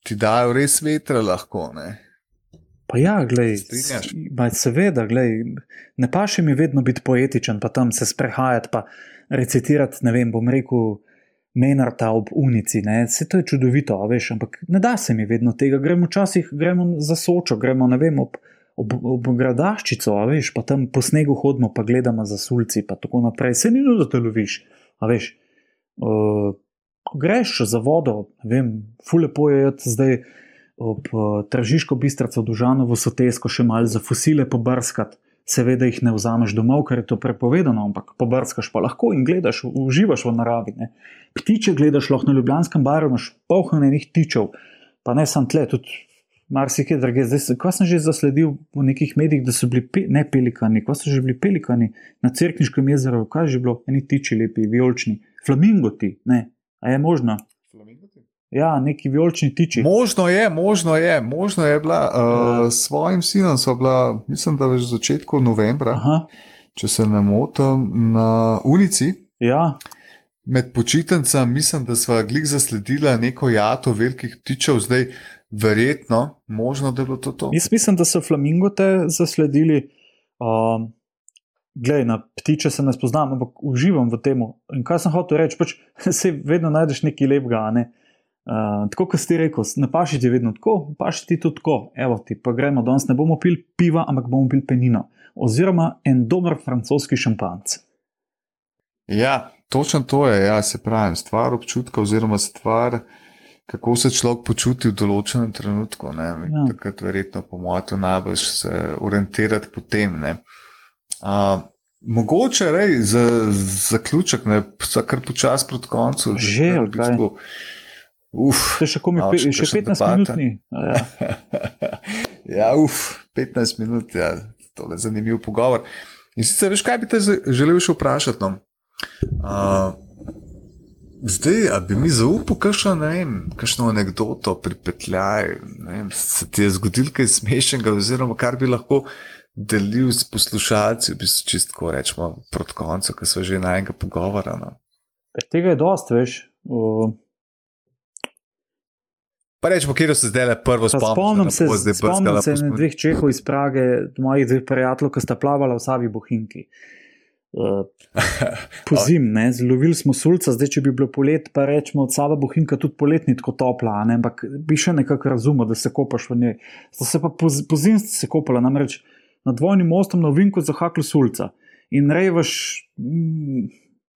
ti dajo res vetra lahko. Ne. Pa ja, gledaj, seveda, gledaj, ne pa še mi vedno biti poetičen, pa tam se sprehajati, pa recitirati, ne vem, bom rekel, menarta ob unici, ne, vse to je čudovito, veš, ampak ne da se mi vedno tega, gremo včasih, gremo za sočo, gremo, ne vem, ob, ob, ob gradaščico, veš, pa tam po snegu hodimo, pa gledamo za sulci, pa tako naprej, se ni nujno, da te loviš, a veš, uh, greš za vodo, ne vem, fulepo je zdaj ob uh, Tržiško bistrico Dužano v Sotesko še malo za fosile pobrskati. Seveda jih ne vzameš domov, ker je to prepovedano, ampak pobrskaš pa lahko in gledaš, uživaš v naravi. Ne. Ptiče gledaš lahko na Ljubljanskem baru, imaš polhnenih tičev, pa ne samo tle, tudi marsikaj drugega. Zdaj, ko sem že zasledil v nekih medijih, da so bili pe, ne pelikani, ko so že bili pelikani na Cerkniškem jezeru, kaj že bilo, eni tiči lepi, vijolčni, flamingoti, ne, a je možno? Ja, neki vijolični tiči. Možno je, možno je, možno je bila. Uh, s svojim sinom so bila, mislim, da v začetku novembra, Aha. če se ne motim, na ulici. Ja. Med počitnicami mislim, da smo glih zasledili neko jato velikih ptičev, zdaj verjetno, možno, da je bilo to. to. Jaz mislim, da so flamingote zasledili. Um, Glej, na ptiče se ne spoznam, ampak uživam v tem. In kaj sem hotel reči, pač <laughs> se vedno najdeš nekaj lepega. Ne? Uh, tako kot si rekel, ne paši ti vedno tako, paši ti tudi tako. Evo ti, pa gremo danes, ne bomo pili piva, ampak bomo pili penino. Oziroma en dober francoski šampanc. Ja, točno to je, ja, se pravi, stvar občutka, oziroma stvar, kako se človek počuti v določenem trenutku. Ja. Takrat, verjetno, po mojem, najbolj se orientirati po tem. Uh, mogoče, rej, za zaključek, ne, kar počasi proti koncu. Že, kaj. Uf, še, mi, no, še 15 minut. Ja. <laughs> ja, uf, 15 minut. Ja. tole zanimiv pogovor. In sicer, veš, kaj bi te želel še vprašati? No? Uh, zdaj, a bi mi zaupal, kakšno, ne vem, kakšno anegdoto pripetljaj, ne vem, se ti je zgodil kaj smešnega, oziroma kar bi lahko delil s poslušalci, v bistvu čistko rečemo proti koncu, ki so že na enega pogovora. No? Tega je dost, veš. Uh... Pa rečemo, kje se zdaj le prvo spomnim. Spomnim se, spomnim se na dveh čehov iz Prage, mojih dveh prijateljev, ki sta plavala v Savi Bohinki. Uh, <laughs> po zim, ne, zlovili smo sulca, zdaj če bi bilo polet, pa rečemo, od Sava Bohinka tudi poletni tako topla, ne, ampak bi še nekako razumel, da se kopaš v njej. Sta se pa po, po zim se kopala, namreč nad dvojnim mostom na Vinku zahakli sulca. In revaš, mm,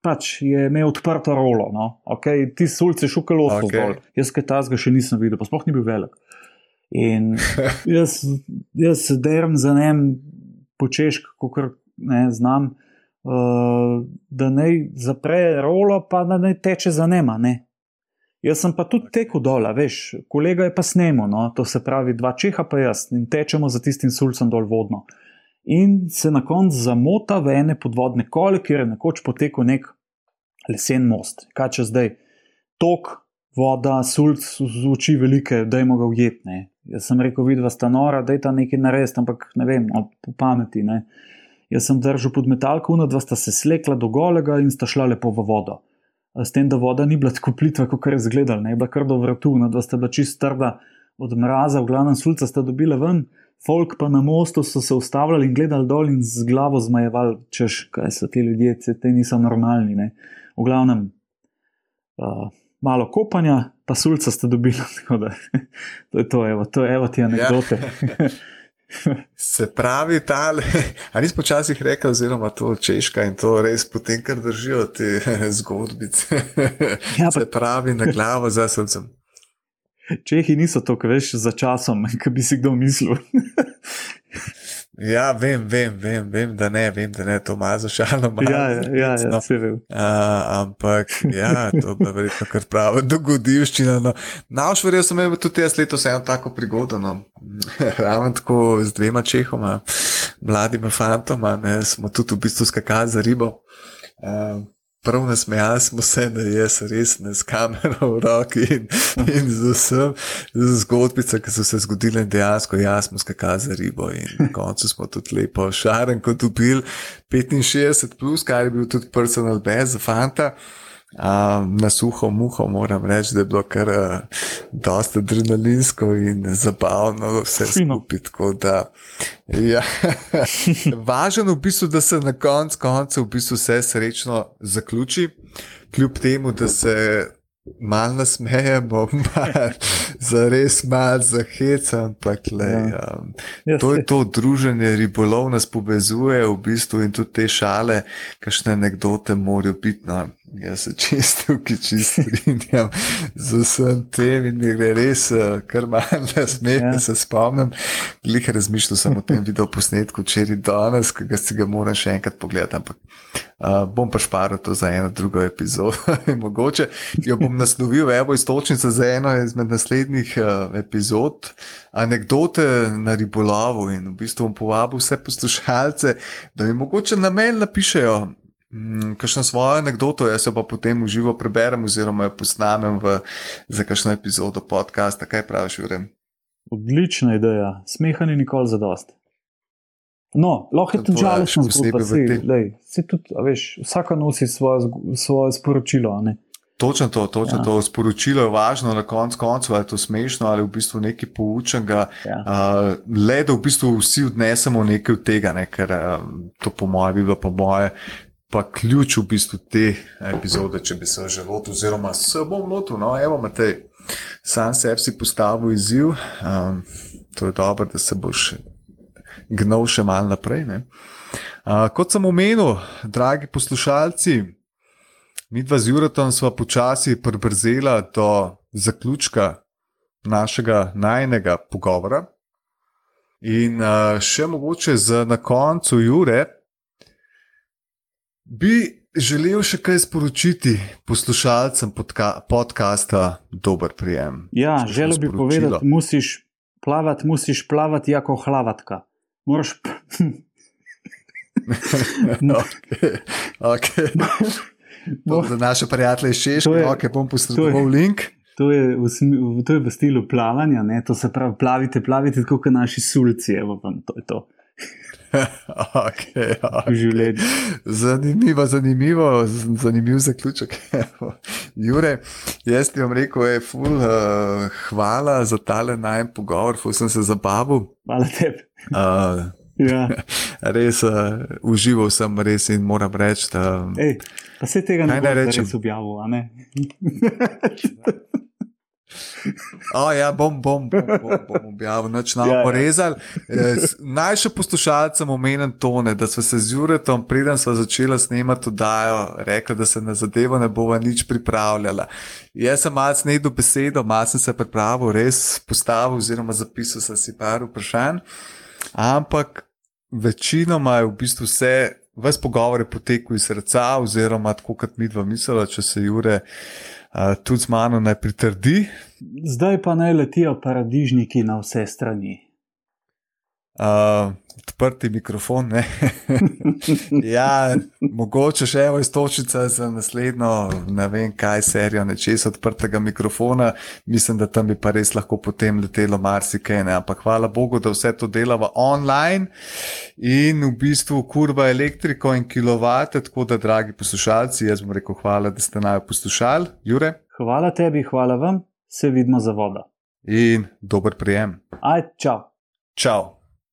pač je imel odprto rolo. No? Okay, ti sulci šukali od okay. tega. Jaz kaj tazga še nisem videl, pa sploh ni bil velik. In <laughs> jaz, jaz derem za njim po češki, kot ne znam, uh, da naj zapre rolo, pa da naj teče za nema. Ne? Jaz sem pa tudi tekel dol, veš, kolega je pa snemo, no? to se pravi, dva čeha pa jaz in tečemo za tistim sulcem dol vodno. Uh, in se na koncu zamota v ene podvodne kole, kjer je nekoč potekel nek lesen most. Kaj če zdaj tok, voda, sulc, z oči velike, da jim ga ujetne. Jaz sem rekel, vidva sta nora, da je ta nekaj narediti, ampak ne vem, no, po pameti. Ne. Jaz sem držal pod metalko, una dva sta se slekla do golega in sta šla lepo v vodo. S tem, da voda ni bila tako plitva, kot je izgledala, je bila kar do vratu, una dva sta bila čist trda od mraza, v glavnem sulca sta dobila ven folk pa na mostu so se ustavljali in gledali dol in z glavo zmajevali, češ, kaj so ti ljudje, te niso normalni. Ne. V glavnem, uh, malo kopanja, pa sulca ste dobili. <laughs> Da, to je to, evo, to je evo ti anekdote. Ja. <laughs> Se pravi, tale, a nisi počasih rekel, oziroma to češka in to res potem, kar držijo te <laughs> zgodbice. Ja. Se pravi, na glavo za srcem. Čehi niso tako, veš, za časom, <laughs> kot bi si kdo mislil. <laughs> ja, vem, vem, vem, vem, da ne, vem, da ne, to ima za šalo. Ja, ja, ja, ja, no. se vem. Ampak, ja, to je verjetno kar pravo dogodivščina. No. Naš verjel sem imel tudi jaz letos eno tako prigodo. No. <laughs> Ravno tako z dvema čehoma, mladima fantoma, ne, smo tudi v bistvu skakali za ribo. Uh, prav nasmejali smo se, da je res ne s kamero v roki in, in z vsem, z zgodbicami, ki so se zgodile dejansko, jaz smo skakali za ribo in na koncu smo tudi lepo šaren, kot dobil 65, plus, kar je bil tudi personal best za fanta. Um, na suho muho moram reči, da je bilo kar uh, dosta adrenalinsko in zabavno, vse skupaj. Da, ja. <laughs> Važno je v bistvu, da se na koncu konca v bistvu vse srečno zaključi, kljub temu, da se malo nasmejemo, <laughs> za res malo zahecam, ampak le. Ja. Um, ja, to je to druženje, ribolov nas povezuje v bistvu in tudi te šale, kakšne anekdote morajo biti. No, jaz se čisto, ki čisto strinjam z vsem tem in mi gre res uh, kar malo nasmeh, da ja. se spomnim. Glih razmišljal sem o tem video posnetku včeraj danes, ki ga si ga moram še enkrat pogledati, ampak uh, bom pa šparil to za eno drugo epizodo. <laughs> Mogoče jo bom naslovil, evo, istočnica za eno izmed naslednjih uh, epizod, anekdote na ribolovu in v bistvu bom povabil vse poslušalce, da mi mogoče na mail napišejo. Mm, kakšno svojo anegdoto, jaz pa potem v živo preberem, oziroma jo posnamem v, za kakšno epizodo podcasta. Kaj praviš, Jurem? Odlična ideja, smehanje nikoli za dost. No, lahko je tudi žalostno, da se tudi, veš, vsaka nosi svoje, svoje sporočilo. Ne? Točno to, točno ja. to sporočilo je važno, na koncu koncev je to smešno ali v bistvu nekaj poučenega. Ja. Uh, le da v bistvu vsi odnesemo nekaj od tega, ne? ker uh, to po mojem bi bilo po moje. Pa ključ v bistvu te epizode, če bi se že lotil, oziroma se bom lotil, no, evo, Matej, sam sebi si postavil izziv, um, to je dobro, da se boš gnal še mal naprej. Uh, kot sem omenil, dragi poslušalci, mi dva z Juratom smo počasi prbrzela do zaključka našega najnega pogovora. In uh, še mogoče za na koncu, Jure, bi želel še kaj sporočiti poslušalcem podka podcasta Dober prijem. Ja, želel bi povedati, musiš plavati, musiš plavati jako hlavatka moraš, <laughs> okay. Okay. Bo- Za naše prijatelje iz Češke, okay, bom posredoval link. To je, v, to je v stilu plavanja, ne? to se pravi, plavite, plavite, tako kot naši sulci, evo vam, to je to <laughs> okay, v okay. življenju. Zanimivo, zanimivo, zanimiv zaključek. <laughs> Jure, jaz ti bom rekel, je ful, uh, hvala za tale najem pogovor, ful sem se zabavil. Hvala tebi. Uh, Ja. <laughs> res uh, užival sem, res in moram reči, da Ej, pa se tega ne Kaj naj bo rečem? res objavil, a ne? <laughs> O, ja, bom, bom, bom, bom, bom objavil, noč nam Ja, ja, ja. Ja. Naj še poslušalcem omenim tone, da smo se z Juretom, preden smo začeli snemati oddajo, rekli, da se na zadevo ne bova nič pripravljala. Jaz sem malce ne do besedo, malce sem se pripravil, res postavil oziroma zapisal sem si par vprašanj, ampak večinoma je v bistvu vse. Ves pogovor je potekel iz srca, oziroma tako kot mi dva mislila, če se Jure uh, tudi z mano ne pritrdi, Zdaj pa naj letijo paradižniki na vse strani. Uh, odprti mikrofon. ne. <laughs> <laughs> ja, mogoče še ena istočnica za naslednjo, ne vem kaj, serijo nečesa odprtega mikrofona. Mislim, da tam bi pa res lahko potem letelo marsikaj. ne. Ampak hvala Bogu, da vse to delava online in v bistvu kurva elektriko in kilovate. Tako da, dragi poslušalci, jaz bom rekel hvala, da ste naj poslušali, Jure, Hvala tebi, hvala vam, se vidimo za vodo. in dober prijem. Aj, čau. Čau!